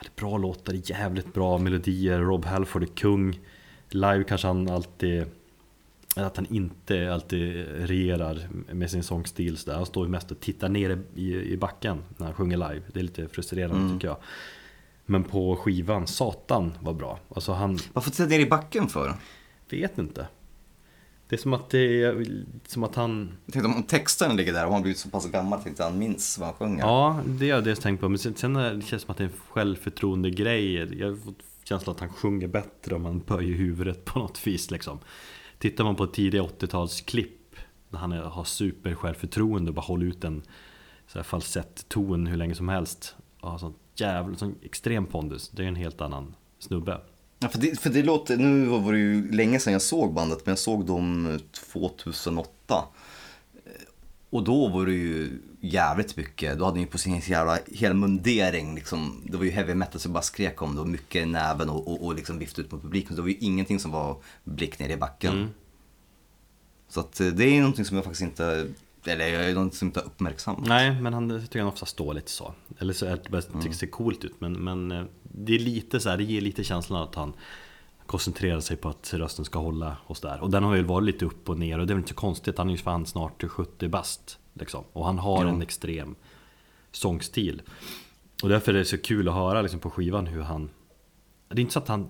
det är bra låtar, jävligt bra melodier. Rob Halford är kung. Live kanske han alltid att han inte alltid regerar med sin sångstil så där. Han står ju mest och tittar ner i, i backen när han sjunger live. Det är lite frustrerande tycker jag. Men på skivan, Satan var bra. Alltså han Varför titta ner i backen för? vet inte. Det är som att det är som att han Jag tänkte om texten ligger där och han blivit så pass gammal tänkte han minns vad han sjunger. Ja, det har jag dels tänkt på. Men sen, sen det känns som att det är en självförtroende grej. Jag har fått känslan att han sjunger bättre om man böjer huvudet på något vis liksom. Tittar man på tidiga 80-talsklipp när han har super självförtroende och bara håller ut en så här falsett-ton hur länge som helst. Och har sånt jävla, sån extrem pondus. Det är en helt annan snubbe. Ja, för, det, för det låter, nu var det ju länge sedan jag såg bandet, men jag såg dem 2008. Eh, Och då var det ju jävligt mycket, då hade de ju på sin jävla hel mundering liksom, det var ju heavy metal så bara skrek om det och mycket i näven och, och, och liksom viftade ut mot publiken. Så det var ju ingenting som var blick ner i backen. Mm. Så att eh, det är någonting som jag faktiskt inte, eller jag är någonting som inte har uppmärksammat. Nej, men han tycker han ofta står lite så. Eller så är det bara det ser coolt ut. Men, men eh, det är lite så här, det ger lite känslan att han koncentrerar sig på att rösten ska hålla och så där. Och den har ju varit lite upp och ner och det är väl inte så konstigt. Han är ju fan snart 70 bast. Liksom. Och han har Ja. en extrem sångstil. Och därför är det så kul att höra liksom, på skivan hur han... Det är inte så att han...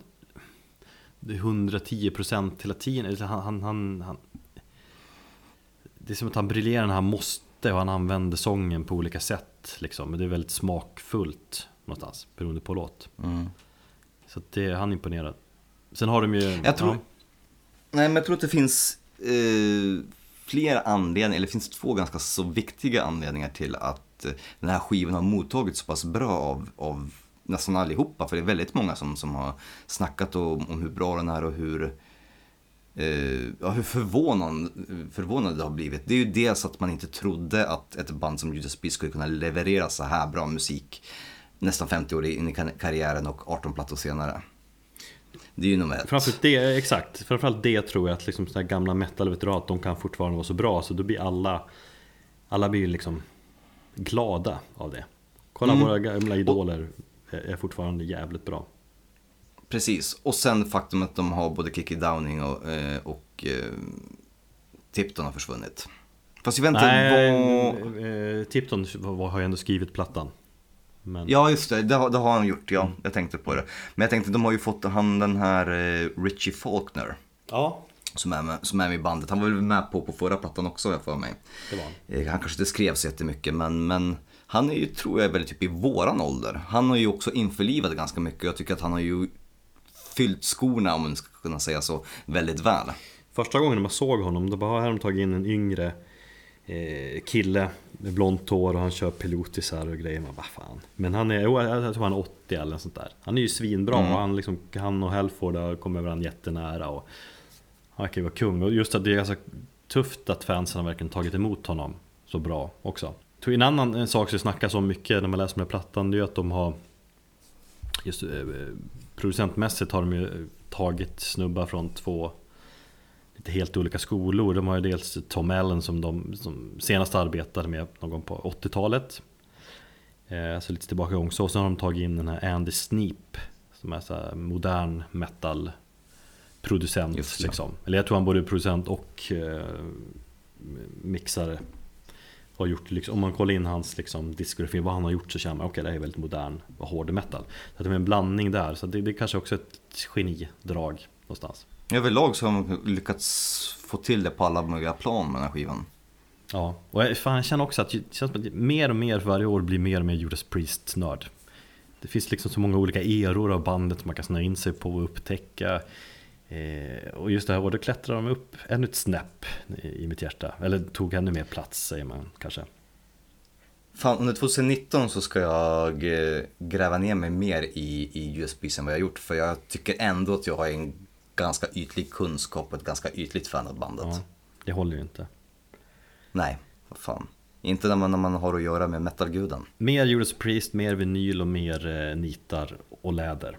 Det är 110% hela tiden. Eller Han, han, han, han, det är som att han briljerar när han måste och han använder sången på olika sätt. Liksom. Men det är väldigt smakfullt någonstans, beroende på låt. Mm. Så det, han imponerar. Sen har de ju... Jag tror, ja, nej, men jag tror att det finns eh, flera anledningar, eller det finns två ganska så viktiga anledningar till att eh, den här skivan har mottagits så pass bra av, av nästan allihopa. För det är väldigt många som, som har snackat om, om hur bra den är och hur, eh, ja, hur förvånande, förvånande det har blivit. Det är ju dels att man inte trodde att ett band som Judas Priest skulle kunna leverera så här bra musik nästan 50 år in i kar- karriären och 18 plattor senare. Det är ju nummer ett. Framförallt det, exakt. Framförallt det tror jag att liksom sådana gamla metal-veteraner, de kan fortfarande vara så bra. Så då blir alla, alla blir liksom glada av det. Kolla Mm. våra gamla idoler är är fortfarande jävligt bra. Precis, och sen faktum att de har både Kiki Downing och, eh, och eh, Tipton har försvunnit. Fast vad... Nej, eh, Tipton var- har ju ändå skrivit plattan. Men, Ja just det, det har, det har han gjort, ja. Jag tänkte på det. Men jag tänkte, de har ju fått han den här eh, Richie Faulkner. ja, Som är, med, som är med i bandet. Han var väl med på, på förra plattan också jag för mig. det var han. Eh, Han kanske inte skrev så jättemycket men, men han är ju, tror jag, väldigt typ i våran ålder. Han har ju också införlivat ganska mycket jag tycker att han har ju fyllt skorna, om man ska kunna säga så, väldigt väl. Första gången man såg honom, då bara har de tagit in en yngre kille med blont hår och han kör pilotisar och grejer. Man bara fan. Men han är, jag tror han är 80 eller något sånt där. Han är ju svinbra Mm. och han, liksom, han och Helford har kommit varandra jättenära. Och han verkar ju vara kung. Och just att det är ganska tufft att fansen har verkligen tagit emot honom så bra också. En annan en sak som snackas om mycket när man läser här plattan, det är att de har Just eh, producentmässigt har de ju tagit snubbar från två helt olika skolor. De har ju dels Tom Allen som de som senast arbetade med någon gång på 80-talet. Eh, så lite tillbaka så. Sen har de tagit in den här Andy Sneap som är så modern metal producent. Just liksom. Eller jag tror han både är producent och eh, mixare. Har gjort, liksom, om man kollar in hans liksom, diskografi, vad han har gjort så känner man okej det här är väldigt modern och hård metal. Så det är en blandning där, så det, det är kanske också ett genidrag någonstans. Överlag så har man lyckats få till det på alla möjliga plan med den här skivan. Ja, och jag, fan, jag känner också att det känns som att mer och mer för varje år blir mer och mer Judas Priest-nörd. Det finns liksom så många olika eror av bandet som man kan snöa in sig på och upptäcka. Eh, och just det här, då klättrar de upp ännu ett snäpp i, i mitt hjärta. Eller tog ännu mer plats säger man kanske. Fan, under 2019 så ska jag eh, gräva ner mig mer i, i USB än vad jag har gjort. För jag tycker ändå att jag har en ganska ytlig kunskap och ett ganska ytligt fan av bandet. Ja, det håller ju inte. Nej, vad fan. Inte när man, när man har att göra med metalguden. Mer Judas Priest, mer vinyl och mer eh, nitar och läder.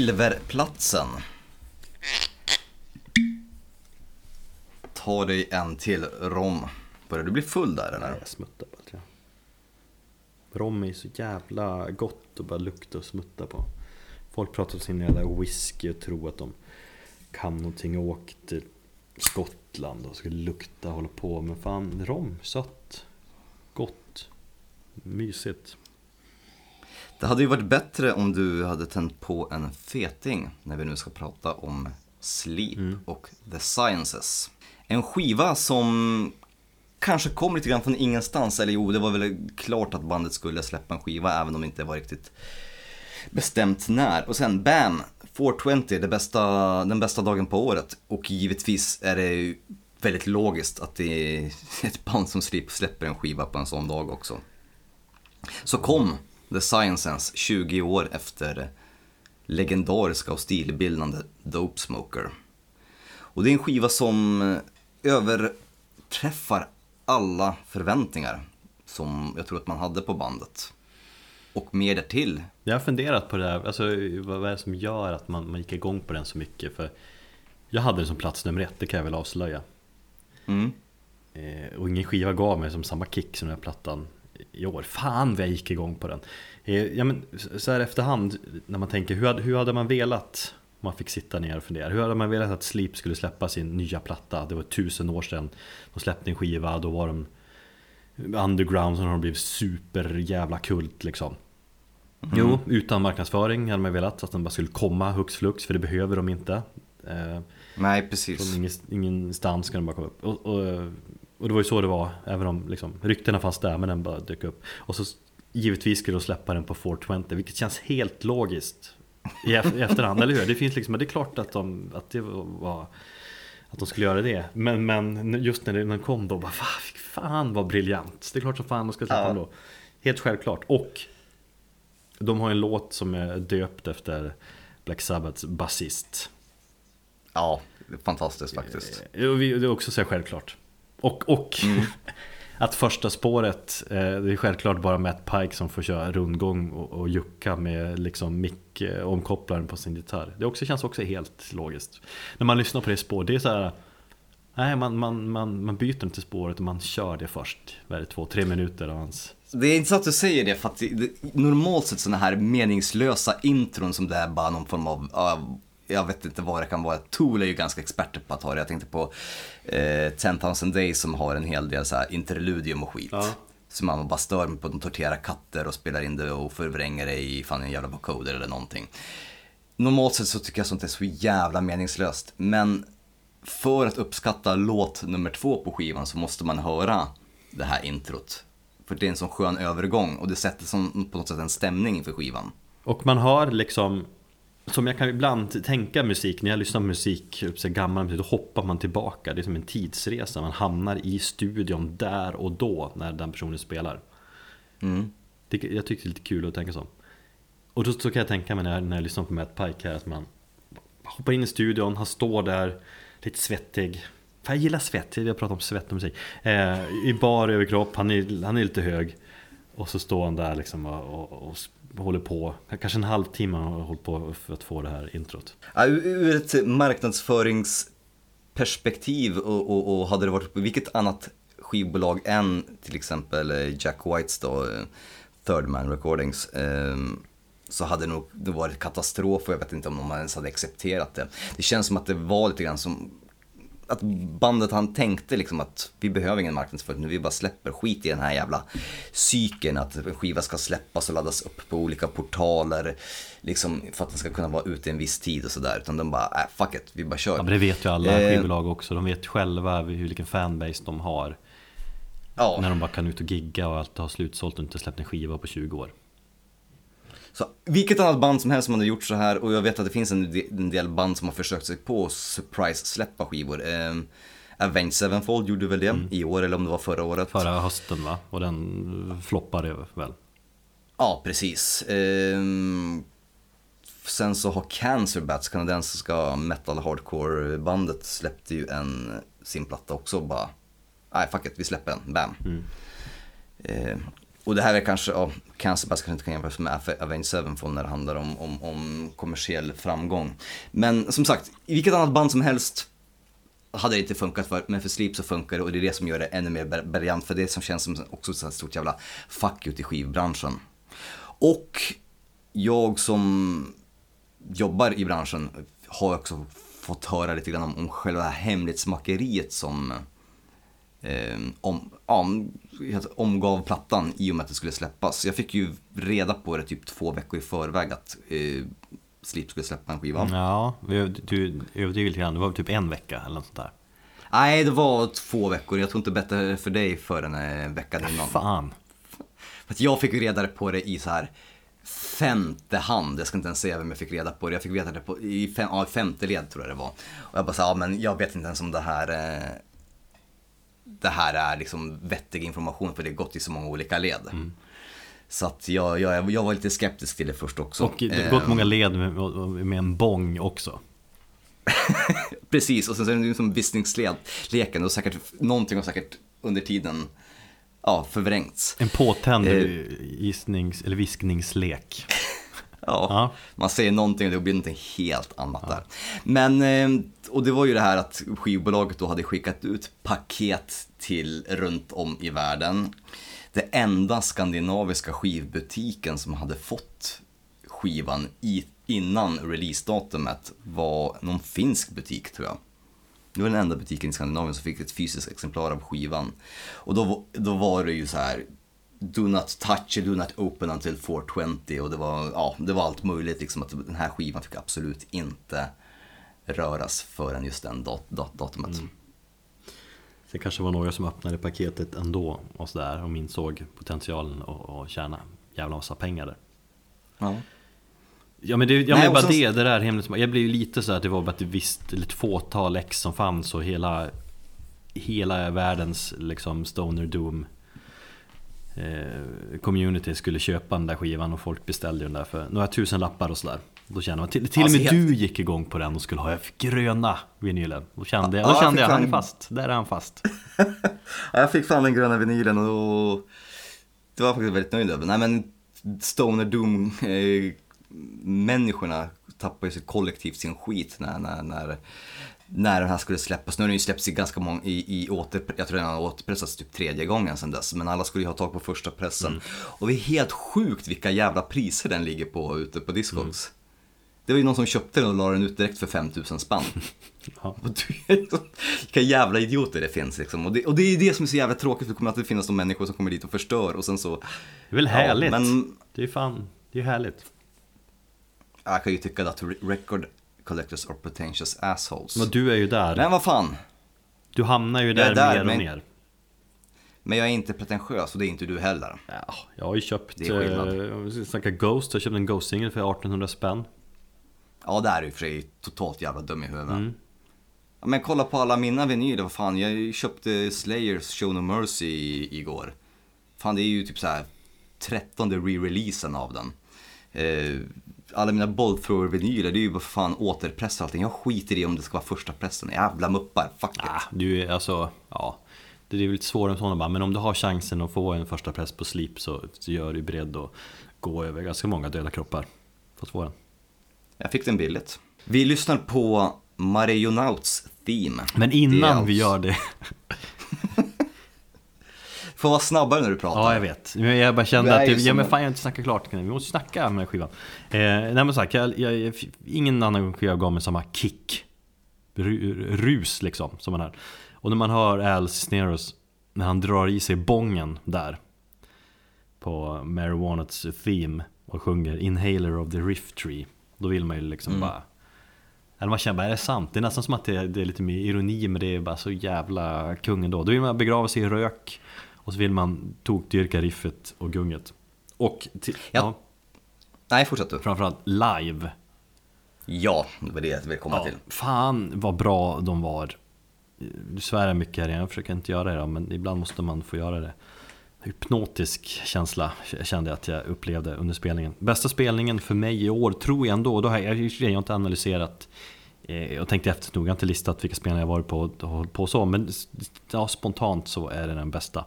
Silverplatsen. Ta dig en till rom. Börjar du bli full där Nej, eller? jag smuttar på allt, ja. Rom är ju så jävla gott att bara lukta och smutta på. Folk pratar om sin jävla whisky och tror att de kan någonting och åker till Skottland och ska lukta och hålla på. Men fan, rom, sött, gott, mysigt. Det hade ju varit bättre om du hade tänt på en feting när vi nu ska prata om Sleep och The Sciences. En skiva som kanske kom lite grann från ingenstans, eller jo, det var väl klart att bandet skulle släppa en skiva även om det inte var riktigt bestämt när. Och sen BAM! 420, det bästa, den bästa dagen på året. Och givetvis är det ju väldigt logiskt att det är ett band som Sleep släpper en skiva på en sån dag också. Så kom The Sciences 20 år efter legendariska och stilbildande Dope Smoker. Och det är en skiva som överträffar alla förväntningar som jag tror att man hade på bandet. Och mer därtill. Jag har funderat på det där, alltså, vad vad är det som gör att man, man gick igång på den så mycket? För jag hade den som plats nummer ett, det kan jag väl avslöja. Mm. Eh, och ingen skiva gav mig som samma kick som den här plattan i år. Fan vad jag gick igång på den. Eh, ja, men, så här efterhand, när man tänker hur hade, hur hade man velat om man fick sitta ner och fundera. Hur hade man velat att Sleep skulle släppa sin nya platta? Det var tusen år sedan de släppte en skiva, då var de underground så har de blivit super jävla kult liksom. Jo, utan marknadsföring hade man velat att den bara skulle komma hux flux, för det behöver de inte. Eh, Nej, från precis. ingen, ingenstans ska den bara komma upp. Och, och, och det var ju så det var, även om liksom, ryktena fanns där men den bara dök upp. Och så givetvis skulle de släppa den på 420, vilket känns helt logiskt i, ef- i efterhand, eller hur? Det finns liksom, det är klart att, de, att det var att de skulle göra det. Men, men just när den kom då, bara fan, vad briljant. Det är klart som fan de ska släppa Ja. den då. Helt självklart. Och de har en låt som är döpt efter Black Sabbaths basist. Ja, fantastiskt faktiskt. Eh, Det är också så självklart. Och, och att första spåret, eh, det är självklart bara Matt Pike som får köra rundgång och, och jucka med liksom mick eh, omkopplaren på sin gitarr. Det också, känns också helt logiskt. När man lyssnar på det spåret, det är så här Nej, man, man, man, man byter inte spåret och man kör det först. Vad är det, två, tre minuter av hans... Det är intressant att du säger det för att normalt sett sådana här meningslösa intron som det är bara någon form av, av jag vet inte vad det kan vara. Tool är ju ganska experter på att ha det. Jag tänkte på eh, 10,000 Days som har en hel del så här interludium och skit. Ja. Så man bara stör mig på att de torterar katter och spelar in det och förvränger det i fan en jävla vocoder eller någonting. Normalt sett så tycker jag sånt är så jävla meningslöst. Men för att uppskatta låt nummer två på skivan så måste man höra det här introt. För det är en sån skön övergång och det sätter som, på något sätt en stämning inför skivan. Och man har liksom Som jag kan ibland tänka musik, när jag lyssnar på musik, så gammal musik, då hoppar man tillbaka. Det är som en tidsresa, man hamnar i studion där och då när den personen spelar. Mm. det, Jag tycker det är lite kul att tänka så. Och då så kan jag tänka mig när jag, när jag lyssnar på Matt Pike här att man Hoppar in i studion, han står där Lite svettig. För jag gillar svett, jag pratar om svett och musik. Eh, I bar överkropp, han är, han är lite hög. Och så står han där liksom och, och, och håller på Kanske en halvtimme har hållit på för att få det här introt Ja, ur- ett marknadsföringsperspektiv och, och, och hade det varit på vilket annat skivbolag än till exempel eh, Jack Whites då, eh, Third Man Recordings, eh, så hade det nog det varit katastrof och jag vet inte om de ens hade accepterat det. Det känns som att det var lite grann som att bandet han tänkte liksom att vi behöver ingen marknadsföring, nu vi bara släpper skit i den här jävla cykeln att en skiva ska släppas och laddas upp på olika portaler liksom för att den ska kunna vara ute en viss tid och sådär. Utan de bara, äh, fuck it, vi bara kör. Ja men det vet ju alla Eh, skivbolag också, de vet själva hur, vilken fanbase de har Ja, När de bara kan ut och gigga och allt har slutsålt och inte släppt en skiva på 20 år så vilket annat band som helst som hade gjort så här och jag vet att det finns en, de- en del band som har försökt sig på surprise-släppa skivor. Eh, Avenged Sevenfold gjorde väl det i år eller om det var förra året. Förra hösten va? Och den floppade väl? Ja, precis. Ehm, sen så har Cancer Bats, kanadensiska metal hardcore bandet, släppte ju en sin platta också bara, nej fuck it, vi släpper den, bam. Ehm, och och det här är kanske, ja, Cancer kanske inte kan jämföras med Avenged Sevenfold när det handlar om, om, om kommersiell framgång. Men som sagt, i vilket annat band som helst hade det inte funkat för, men för Sleep så funkar det och det är det som gör det ännu mer briljant för det som känns som också ett stort jävla fuck ut i skivbranschen. Och jag som jobbar i branschen har också fått höra lite grann om, om själva hemlighetsmakeriet som eh, om, om, omgav plattan i och med att det skulle släppas. Jag fick ju reda på det typ två veckor i förväg att eh, Sleep skulle släppa en skiva. Ja, du överdriver lite grann. Det var typ en vecka eller något sånt där. Nej, det var två veckor. Jag tror inte bättre för dig förrän en vecka innan. Fan. För att jag fick ju reda på det i så här femte hand. Jag ska inte ens säga vem jag fick reda på det. Jag fick veta det på, i fem, ja, femte led tror jag det var. Och jag bara sa, ja men jag vet inte ens om det här eh, det här är liksom vettig information för det har gått i så många olika led. Så att jag, jag, jag var lite skeptisk till det först också. Och det har gått Eh, många led med, med en bong också. Precis, och sen så är det ju som viskningsleken och säkert, någonting har säkert under tiden ja, förvrängts. En påtänd Eh. gissnings, eller viskningslek. Ja, Ja. man säger någonting och det blir någonting helt annat där. Men, eh, och det var ju det här att skivbolaget då hade skickat ut paket till runt om i världen. Det enda skandinaviska skivbutiken som hade fått skivan i, innan releasedatumet var någon finsk butik tror jag. Det var den enda butiken i Skandinavien som fick ett fysiskt exemplar av skivan. Och då, då var det ju så här Do not touch do not open until 420 och det var, ja, det var allt möjligt liksom att den här skivan fick absolut inte röras förrän just den dat- dat- datumet. Det kanske var några som öppnade paketet ändå och sådär och insåg potentialen och, och tjäna jävla massa pengar där. Ja. Ja men det, ja, Nej, bara sen- det, det där hemligt, jag blev ju lite så att det var bara ett visst, ett fåtal ex som fanns och hela Hela världens liksom Stoner Doom eh, Community skulle köpa den där skivan och folk beställde den där för några tusen lappar och sådär. Då kände man, till, till och Alltså, med helt- du gick igång på den och skulle ha gröna vinylen. Då kände jag, Ja, då jag kände fick jag, han är fast, där är han fast. Ja, Jag fick fram den gröna vinylen och det var jag faktiskt väldigt nöjd över. Nej men Stoner Doom eh, människorna tappade ju kollektivt sin skit när, när, när, när den här skulle släppas. Nu har den ju släppts i ganska många, i, i åter, jag tror den har återpressats typ tredje gången sedan dess. Men alla skulle ju ha tag på första pressen. Och det är helt sjukt vilka jävla priser den ligger på ute på Discogs. Det var ju någon som köpte den och la den ut direkt för 5000 spänn. Ja. Vilka jävla idioter det finns liksom. Och det, och det är det som är så jävla tråkigt, för det kommer alltid finnas de människor som kommer dit och förstör och sen så... Det är väl Ja, härligt? men- Det är ju fan, det är ju härligt Jag kan ju tycka att re- record collectors are pretentious assholes. Men du är ju där, Men vad fan, du hamnar ju där, är där, mer och men- mer men jag är inte pretentiös och det är inte du heller. Ja, jag har ju köpt, Det är eh, snacka Ghost, jag köpte en Ghost-singel för 1800 spänn Ja, där är ju för sig totalt jävla dum i huvudet. Mm. Men kolla på alla mina vinyler, vad fan, jag köpte Slayers Show No Mercy igår. Fan, det är ju typ så här trettonde re-releasen av den. Eh, alla mina bollthrower-vinyler, det är ju bara för fan återpress och allting. Jag skiter i om det ska vara första pressen. Jävla muppar, fuck it. ah, Du är alltså, ja Det är väl lite svårare än sådana bara, men om du har chansen att få en första press på Sleep så, så gör du beredd att gå över ganska många döda kroppar för att få den Jag fick den billigt. Vi lyssnar på Marionauts Theme. Men innan vi gör det Får vara snabbare när du pratar. Ja jag vet, jag bara kände att, ju ja men fan jag har inte snackat klart, vi måste snacka med här skivan eh, Nej men sagt, jag, jag, jag, ingen annan skiva gav mig samma kick Ru- Rus liksom, som man hör Och när man hör Al Cisneros När han drar i sig bongen där På Marijuanats theme Och sjunger Inhaler of the Rift Tree Då vill man ju liksom Mm. bara eller man känner bara, är det sant? Det är nästan som att det är, det är lite mer ironi men det är bara så jävla kungen då. Då vill man begrava sig i rök och så vill man tokdyrka riffet och gunget. Och till, ja. Ja. Nej, fortsätt du. framförallt live. Ja, det var det jag ville komma Ja, till. fan vad bra de var. Du svär mycket här jag försöker inte göra det men ibland måste man få göra det. Hypnotisk känsla kände jag att jag upplevde under spelningen. Bästa spelningen för mig i år tror jag ändå, då har jag, jag har inte analyserat eh, och tänkte efter nog, jag har inte listat vilka spelningar jag varit på och hållit på så, men ja, spontant så är det den bästa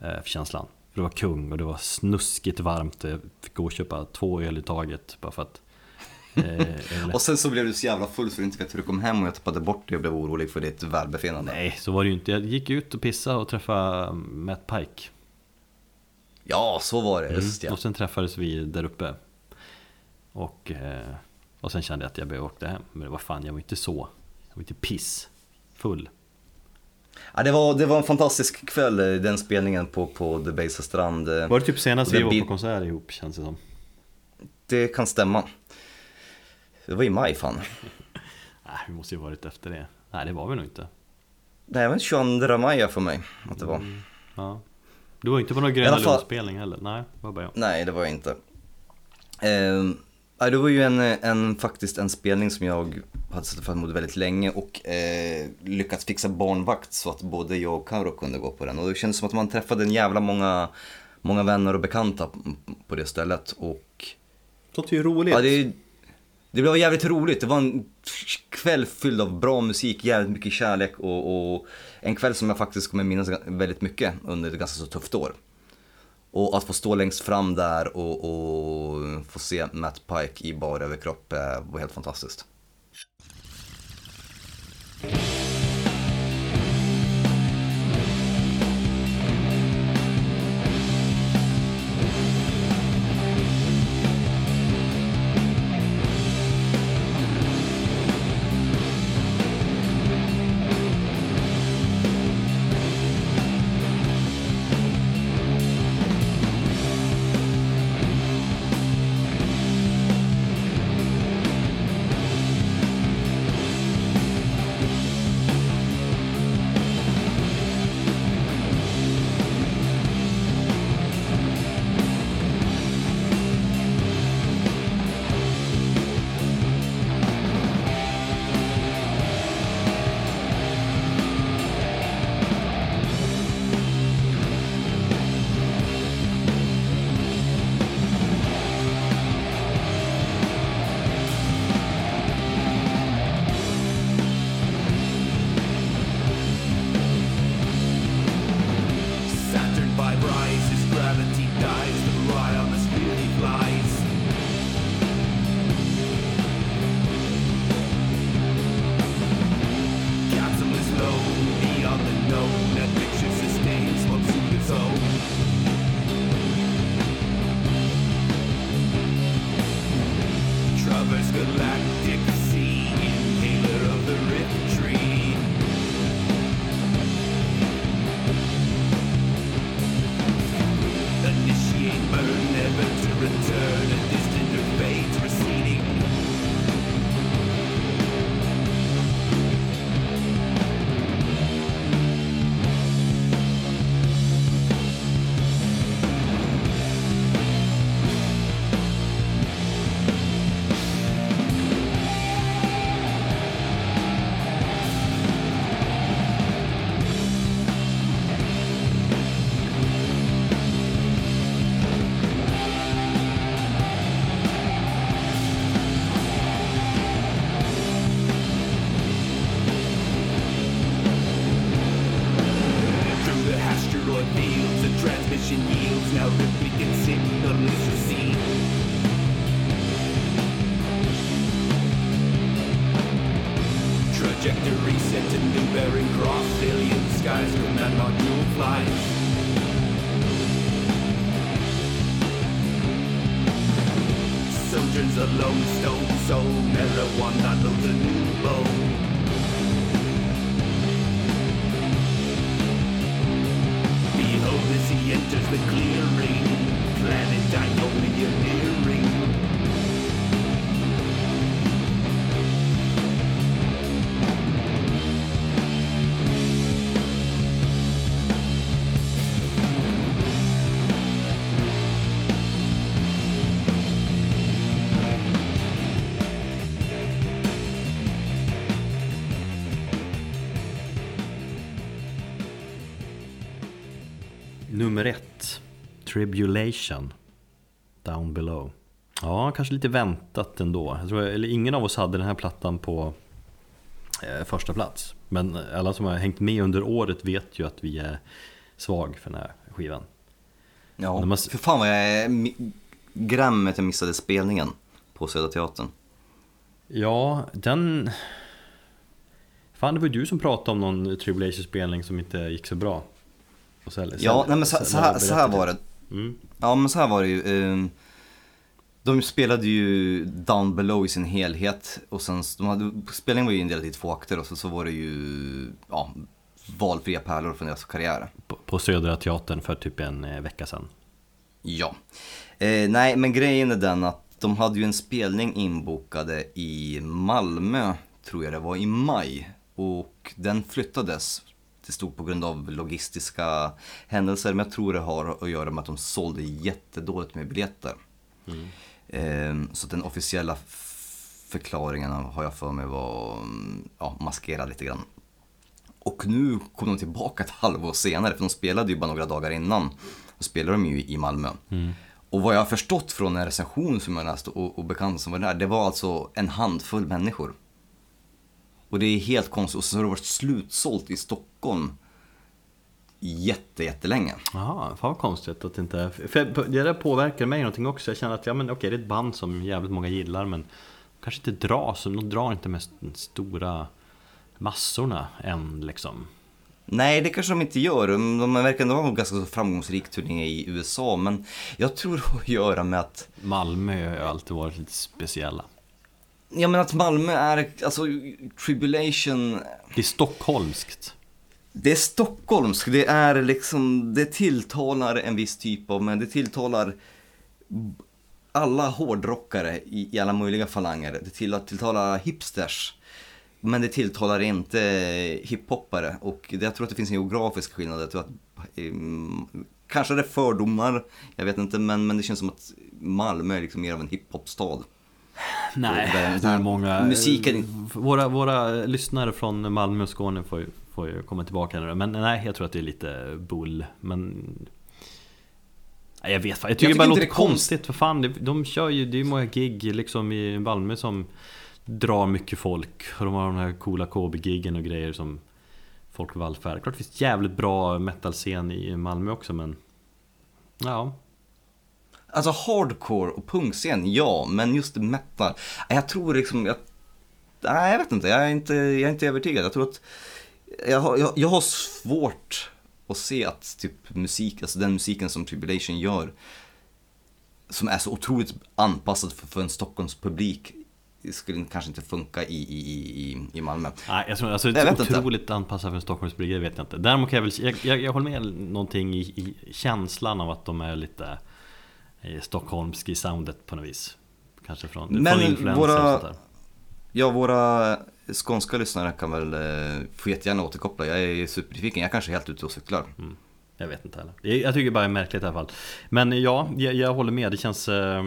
eh, känslan. För det var kung och det var snuskigt varmt. Jag fick gå och köpa två öl i taget bara för att eh, Och sen så blev du så jävla full så du inte vet hur du kom hem och jag tappade bort det och blev orolig för ditt välbefinnande. Nej, så var det ju inte. Jag gick ut och pissade och träffade Matt Pike. Ja, så var det. Just ja. Och sen träffades vi där uppe. Och, eh, och sen kände jag att jag behövde åka hem. Men var fan, jag var inte så. Jag var inte piss full. Ja, det, var, det var en fantastisk kväll, eh, den spelningen på, på The Basa strand. eh, Var det typ senast vi var på konsert ihop känns det som? Det kan stämma. Det var i maj fan. Nej, vi måste ju varit efter det. Nej, det var vi nog inte. Nej, det var 22 maj för mig att det var. Ja. Du var inte på någon Gröna Lund-spelning heller? Nej, det var bara jag. Nej, det var jag inte. Eh, det var ju en, en, faktiskt en spelning som jag hade sett fram emot väldigt länge och eh, lyckats fixa barnvakt så att både jag och Karo kunde gå på den. Och det kändes som att man träffade en jävla många, många vänner och bekanta på det stället. Och Det låter ju roligt. Ja, det, det blev jävligt roligt. Det var en kväll fylld av bra musik, jävligt mycket kärlek och, och en kväll som jag faktiskt kommer minnas väldigt mycket under ett ganska så tufft år. Och att få stå längst fram där och, och få se Matt Pike i bar överkropp eh, var helt fantastiskt. Thank you. Tribulation. Down below. Ja, kanske lite väntat ändå. Jag tror, eller ingen av oss hade den här plattan på eh, första plats. Men alla som har hängt med under året vet ju att vi är svag för den här skivan. Ja, har- för fan vad jag är mi- gräm med att jag missade spelningen på Södra Teatern. Ja, den... Fan, det var ju du som pratade om någon Tribulation-spelning som inte gick så bra. Och så, Ja, nej men så, så, här, så här var det. Mm. Ja men så här var det ju. ehm, De spelade ju Down Below i sin helhet och sen, de hade, spelningen var ju indelad i två akter och så, så var det ju ja, valfria pärlor från deras karriär. På, på Södra Teatern för typ en eh, vecka sedan. Ja. Eh, nej, men grejen är den att de hade ju en spelning inbokade i Malmö, tror jag det var, i maj. Och den flyttades. Det stod på grund av logistiska händelser, men jag tror det har att göra med att de sålde jättedåligt med biljetter. Eh, så den officiella förklaringen har jag för mig var mm, ja, maskerad lite grann. Och nu kom de tillbaka ett halvår senare, för de spelade ju bara några dagar innan. Då spelade de ju i Malmö. Och vad jag har förstått från en recension som jag läste och, och bekanta som var där, det var alltså en handfull människor. Och det är helt konstigt, och så har det varit slutsålt i Stockholm jätte, jättelänge. Jaha, fan vad konstigt att det inte... För det där påverkar mig någonting också. Jag känner att ja, men, okej, det är ett band som jävligt många gillar men kanske inte drar, så de drar inte med st- stora massorna än liksom. Nej, det kanske de inte gör. De verkar ändå ha en ganska framgångsrik turné i USA, men jag tror det har att göra med att Malmö har alltid varit lite speciella. Ja men att Malmö är, alltså Tribulation, Det är stockholmskt. det är stockholmskt, det är liksom, det tilltalar en viss typ av, men det tilltalar alla hårdrockare i, i alla möjliga falanger. Det till, tilltalar hipsters. Men det tilltalar inte hiphoppare och det, jag tror att det finns en geografisk skillnad. Jag tror att, ehm, kanske det är fördomar, jag vet inte, men, men det känns som att Malmö är liksom mer av en hiphopstad. Nej, Det- det är många... musiken- Våra, våra lyssnare från Malmö och Skåne får ju, får ju komma tillbaka nu. Men nej, jag tror att det är lite bull. Men... Jag vet fan, jag tycker, tycker bara det låter det konstigt. För fan, de kör ju, det är ju många gig liksom i Malmö som drar mycket folk. Och de har de här coola KB-giggen och grejer som folk vallfärdar. Klart det finns jävligt bra metal-scen i Malmö också men... Ja, Alltså hardcore och punkscen, ja, men just metal. Jag tror liksom, jag, nej jag vet inte, jag är inte, jag är inte övertygad. Jag tror att, jag har, jag, jag har svårt att se att typ musik, alltså den musiken som Tribulation gör, som är så otroligt anpassad för, för en Stockholmspublik, skulle kanske inte funka i, i, i, i Malmö. Nej, jag tror, alltså, det är vet inte. otroligt anpassat för en Stockholmsbrygga, det vet jag inte. Däremot kan jag väl, jag, jag, jag håller med någonting i, i känslan av att de är lite eh, stockholmsk i soundet på något vis. Kanske från, Men från våra-. Ja, våra skånska lyssnare kan väl eh, få jättegärna återkoppla. Jag är supernyfiken, jag är kanske är helt ute och cyklar. Jag vet inte heller. Jag, tycker bara det är märkligt i alla fall. Men ja, jag, jag håller med. Det känns... Eh,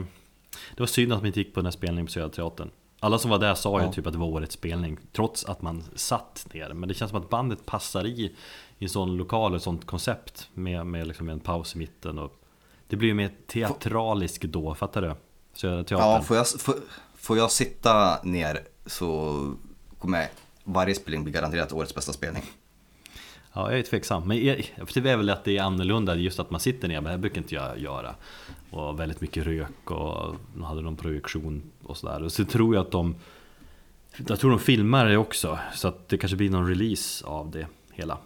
det var synd att man inte gick på den här spelningen på Södra Teatern. Alla som var där sa Ja. ju typ att det var årets spelning, trots att man satt ner. Men det känns som att bandet passar i, i en sån lokal, ett sånt koncept med, med liksom en paus i mitten. Och det blir ju mer teatralisk då, fattar du? Södra Teatern. Ja, får jag, får, får jag sitta ner så kommer varje spelning bli garanterat årets bästa spelning. Ja, jag är tveksam. Men för det är väl att det är annorlunda, just att man sitter ner, men det brukar inte jag göra. Och väldigt mycket rök och de hade någon projektion och sådär. Och så tror jag att de, jag tror de filmar det också, så att det kanske blir någon release av det hela.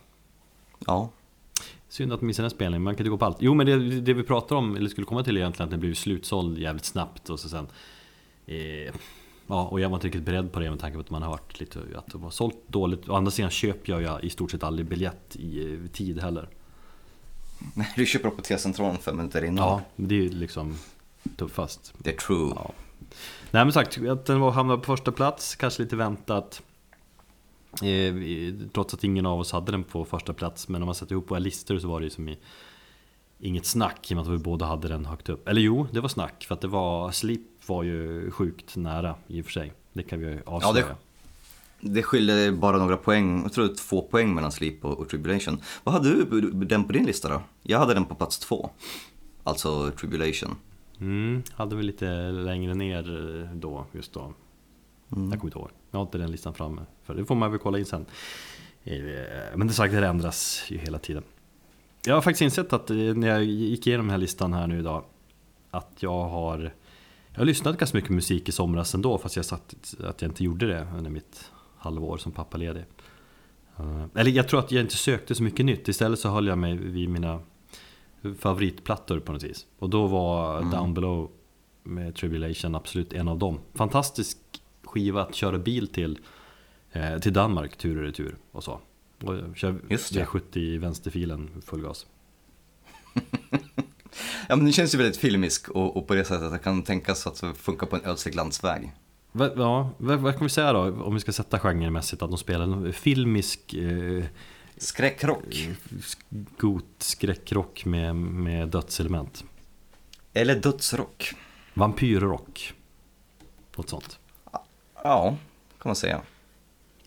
Ja, Synd att missa den spelningen, man kan inte gå på allt. Jo men det, det vi pratar om, eller skulle komma till egentligen, att det blev slutsåld jävligt snabbt och så sen eh, Ja, och jag var inte riktigt beredd på det med tanke på att man har hört lite att det var sålt dåligt. Å andra sidan köper jag ju i stort sett aldrig biljett i eh, tid heller. Nej, du köper upp på T-centralen fem minuter innan. Ja, det är ju liksom tuffast. Det är true. Ja. Nej men sagt, att den var hamnade på första plats, kanske lite väntat. Eh, trots att ingen av oss hade den på första plats. Men om man sätter ihop våra listor så var det ju som i inget snack i och med att vi båda hade den högt upp. Eller jo, det var snack för att det var Sleep var ju sjukt nära i och för sig. Det kan vi ju avslöja. Ja, Det skiljer bara några poäng, jag tror det är två poäng mellan Sleep och, och Tribulation. Vad hade du den på din lista då? Jag hade den på plats två. Alltså Tribulation. Mm, hade vi lite längre ner då, just då. Mm. Jag kommer inte ihåg. Jag har inte den listan framme. För det får man väl kolla in sen. Eh, Men det sagt, det ändras ju hela tiden. Jag har faktiskt insett att eh, när jag gick igenom den här listan här nu idag Att jag har Jag har lyssnat ganska mycket musik i somras ändå fast jag satt att jag inte gjorde det under mitt halvår som pappaledig Eh, Eller jag tror att jag inte sökte så mycket nytt Istället så höll jag mig vid mina favoritplattor på något vis Och då var Down Below med Tribulation absolut en av dem Fantastisk skiva att köra bil till eh, Till Danmark tur och retur och så och jag kör Just det. V70 i vänsterfilen full gas Ja men det känns ju väldigt filmisk och, och på det sättet att det kan tänkas att det funkar på en ödslig landsväg. Ja, vad, vad kan vi säga då om vi ska sätta genremässigt att de spelar en filmisk eh, Skräckrock. god skräckrock med, med dödselement Eller dödsrock. Vampyrrock Något sånt Ja, kan man säga.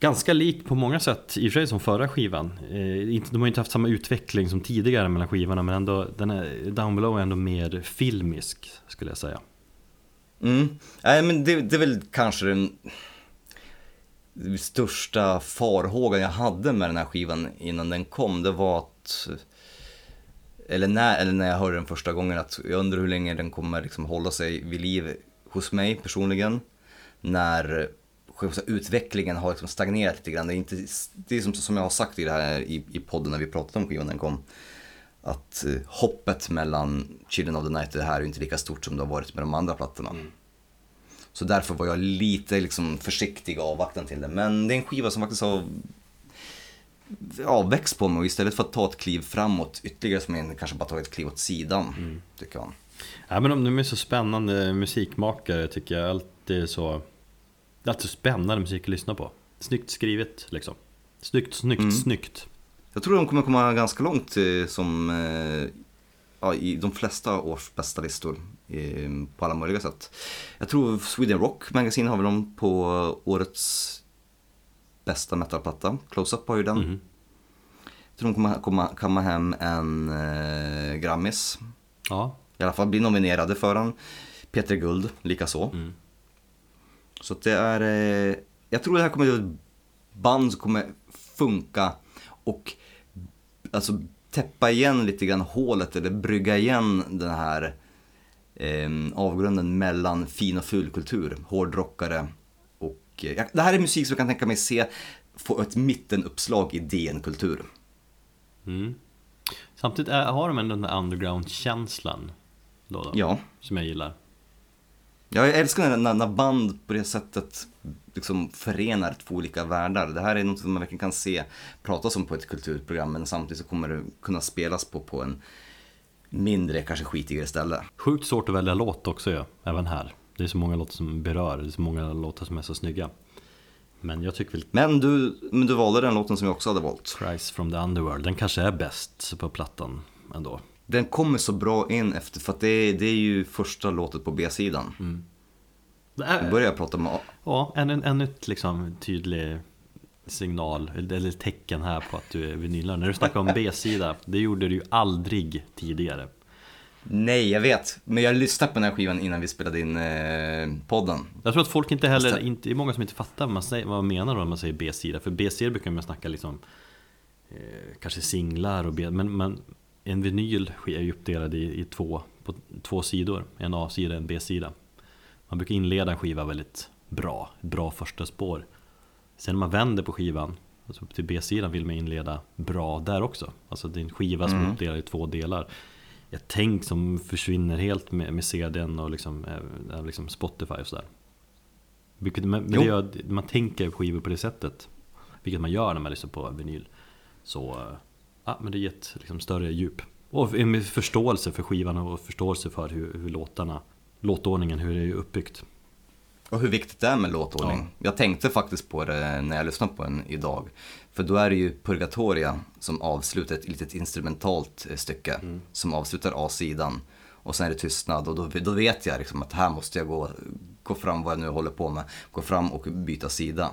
Ganska lik på många sätt i och för sig som förra skivan eh, De har inte haft samma utveckling som tidigare mellan skivorna Men ändå, den är, Down Below är ändå mer filmisk skulle jag säga Mm. Nej men det, det är väl kanske den största farhågan jag hade med den här skivan innan den kom. Det var att, eller när, eller när jag hörde den första gången, att jag undrar hur länge den kommer liksom hålla sig vid liv hos mig personligen. När utvecklingen har liksom stagnerat lite grann. Det är, inte, det är som, som jag har sagt i, det här, i, i podden när vi pratade om skivan den kom. Att eh, hoppet mellan Children of the Night och det här är inte lika stort som det har varit med de andra plattorna. Så därför var jag lite liksom försiktig och avvaktande till det. Men det är en skiva som faktiskt har ja, växt på mig och istället för att ta ett kliv framåt ytterligare som en kanske bara tagit ett kliv åt sidan. Tycker jag. Ja men de, de är så spännande musikmakare tycker jag Alltid så Det är alltid spännande musik att lyssna på Snyggt skrivet liksom Snyggt, snyggt, snyggt Jag tror de kommer komma ganska långt eh, som eh, ja, i de flesta års bästa listor på alla möjliga sätt. Jag tror Sweden Rock Magazine har väl dem på årets bästa metalplatta. Close-Up har ju den. Jag tror de kommer komma, kamma hem en eh, Grammis. Ja, I alla fall bli nominerade för den. Peter Guld likaså. Så att det är, eh, jag tror det här kommer att vara ett band som kommer funka och alltså täppa igen lite grann hålet eller brygga igen den här eh, avgrunden mellan fin och fulkultur, hårdrockare och eh, det här är musik som jag kan tänka mig se få ett mittenuppslag i DN-kultur. samtidigt är, har de ändå den där underground-känslan då, då, Ja. Som jag gillar Ja, jag älskar när, när, band på det sättet liksom förenar två olika världar. Det här är något som man verkligen kan se pratas om på ett kulturprogram men samtidigt så kommer det kunna spelas på, på en mindre, kanske skitigare ställe. Sjukt svårt att välja låt också ja, även här Det är så många låtar som berör, det är så många låtar som är så snygga Men jag tycker väl Men du, men du valde den låten som jag också hade valt. Cries from the Underworld, den kanske är bäst på plattan ändå Den kommer så bra in efter, för att det är, det är ju första låtet på B-sidan. Det Nu är, börjar jag prata med Ja, ännu en, en ett liksom tydlig signal eller tecken här på att du är vinylare. När du snackar om B-sida, det gjorde du ju aldrig tidigare. Nej, jag vet. Men jag lyssnade på den här skivan innan vi spelade in eh, podden. Jag tror att folk inte heller, inte, det är många som inte fattar vad man, säger, vad man menar när man säger B-sida. För B-sida brukar man snacka liksom eh, kanske singlar och B, men, men en vinyl är ju uppdelad i, i två, på två sidor. En A-sida och en B-sida. Man brukar inleda en skiva väldigt bra, bra första spår. Sen när man vänder på skivan, alltså upp till B-sidan vill man inleda bra där också. Alltså det är en skiva som är uppdelad i två delar. Ett tänk som försvinner helt med, med CDn och liksom, eh, liksom Spotify och sådär. Vilket, men, det gör, man tänker skivor på det sättet. Vilket man gör när man lyssnar på vinyl. Så, eh, ja men det ger ett liksom, större djup. Och med förståelse för skivan och förståelse för hur, hur låtarna, låtordningen, hur det är uppbyggt. Och hur viktigt det är med låtordning. Jag tänkte faktiskt på det när jag lyssnade på den idag. För då är det ju Purgatoria som avslutar ett litet instrumentalt eh, stycke. Som avslutar A-sidan. Och sen är det tystnad och då, då vet jag liksom att här måste jag gå, gå fram, vad jag nu håller på med, gå fram och byta sida.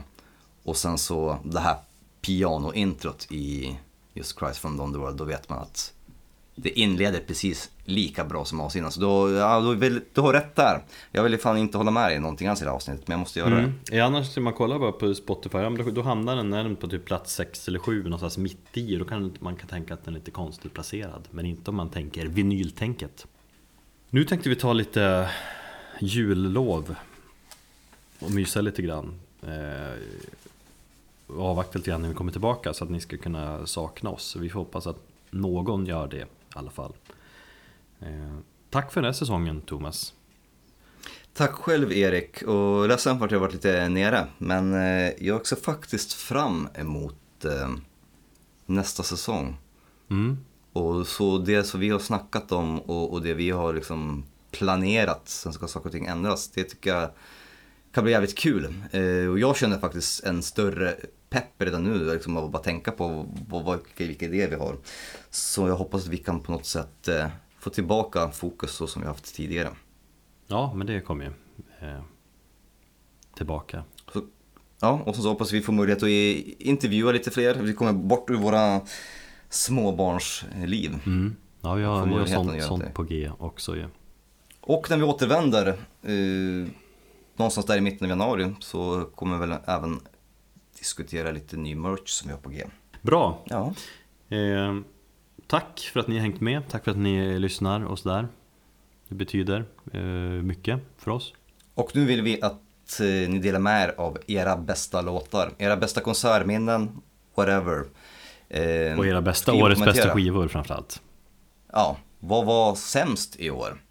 Och sen så det här pianointrot i just Christ from the Underworld, då vet man att det inleder precis lika bra som avsidan. Så då, ja, då vill, du har rätt där. Jag vill fan inte hålla med dig i någonting alls i det här avsnittet, men jag måste göra Mm. Ja, annars man kollar bara på Spotify, ja, då, då hamnar den närmare på typ plats 6 eller 7 någonstans mitt i. Då kan man kan tänka att den är lite konstigt placerad. Men inte om man tänker vinyltänket. Nu tänkte vi ta lite jullov och mysa lite grann. Avvakta lite grann när vi kommer tillbaka så att ni ska kunna sakna oss. Vi får hoppas att någon gör det i alla fall. Eh, tack för den här säsongen Thomas. Tack själv Erik och ledsen för att jag varit lite nere. Men eh, jag ser faktiskt fram emot eh, nästa säsong. Mm. Och så det som vi har snackat om och, och det vi har liksom planerat, sen ska saker och ting ändras, det tycker jag kan bli jävligt kul. Eh, och jag känner faktiskt en större pepp redan nu, liksom, av att bara tänka på vad, vad, vilka, idéer vi har. Så jag hoppas att vi kan på något sätt eh, få tillbaka fokus så som vi haft tidigare. Ja, men det kommer ju eh, tillbaka. Så, ja, och så hoppas vi får möjlighet att intervjua lite fler. Vi kommer bort ur våra småbarnsliv. Mm. Ja, vi har, vi har sånt, sånt på G också ju. Och när vi återvänder, eh, någonstans där i mitten av januari, så kommer vi väl även diskutera lite ny merch som vi har på G. Bra! Ja. Eh, tack för att ni har hängt med, tack för att ni lyssnar och sådär. Det betyder eh, mycket för oss. Och nu vill vi att eh, ni delar med er av era bästa låtar, era bästa konsertminnen, whatever. Eh, Och era bästa, årets bästa skivor framförallt. Ja, vad var sämst i år?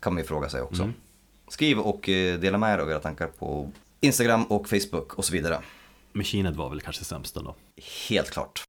Kan man ju fråga sig också. Mm. Skriv och eh, dela med er av era tankar på Instagram och Facebook och så vidare. Machinet var väl kanske sämst då. Helt klart.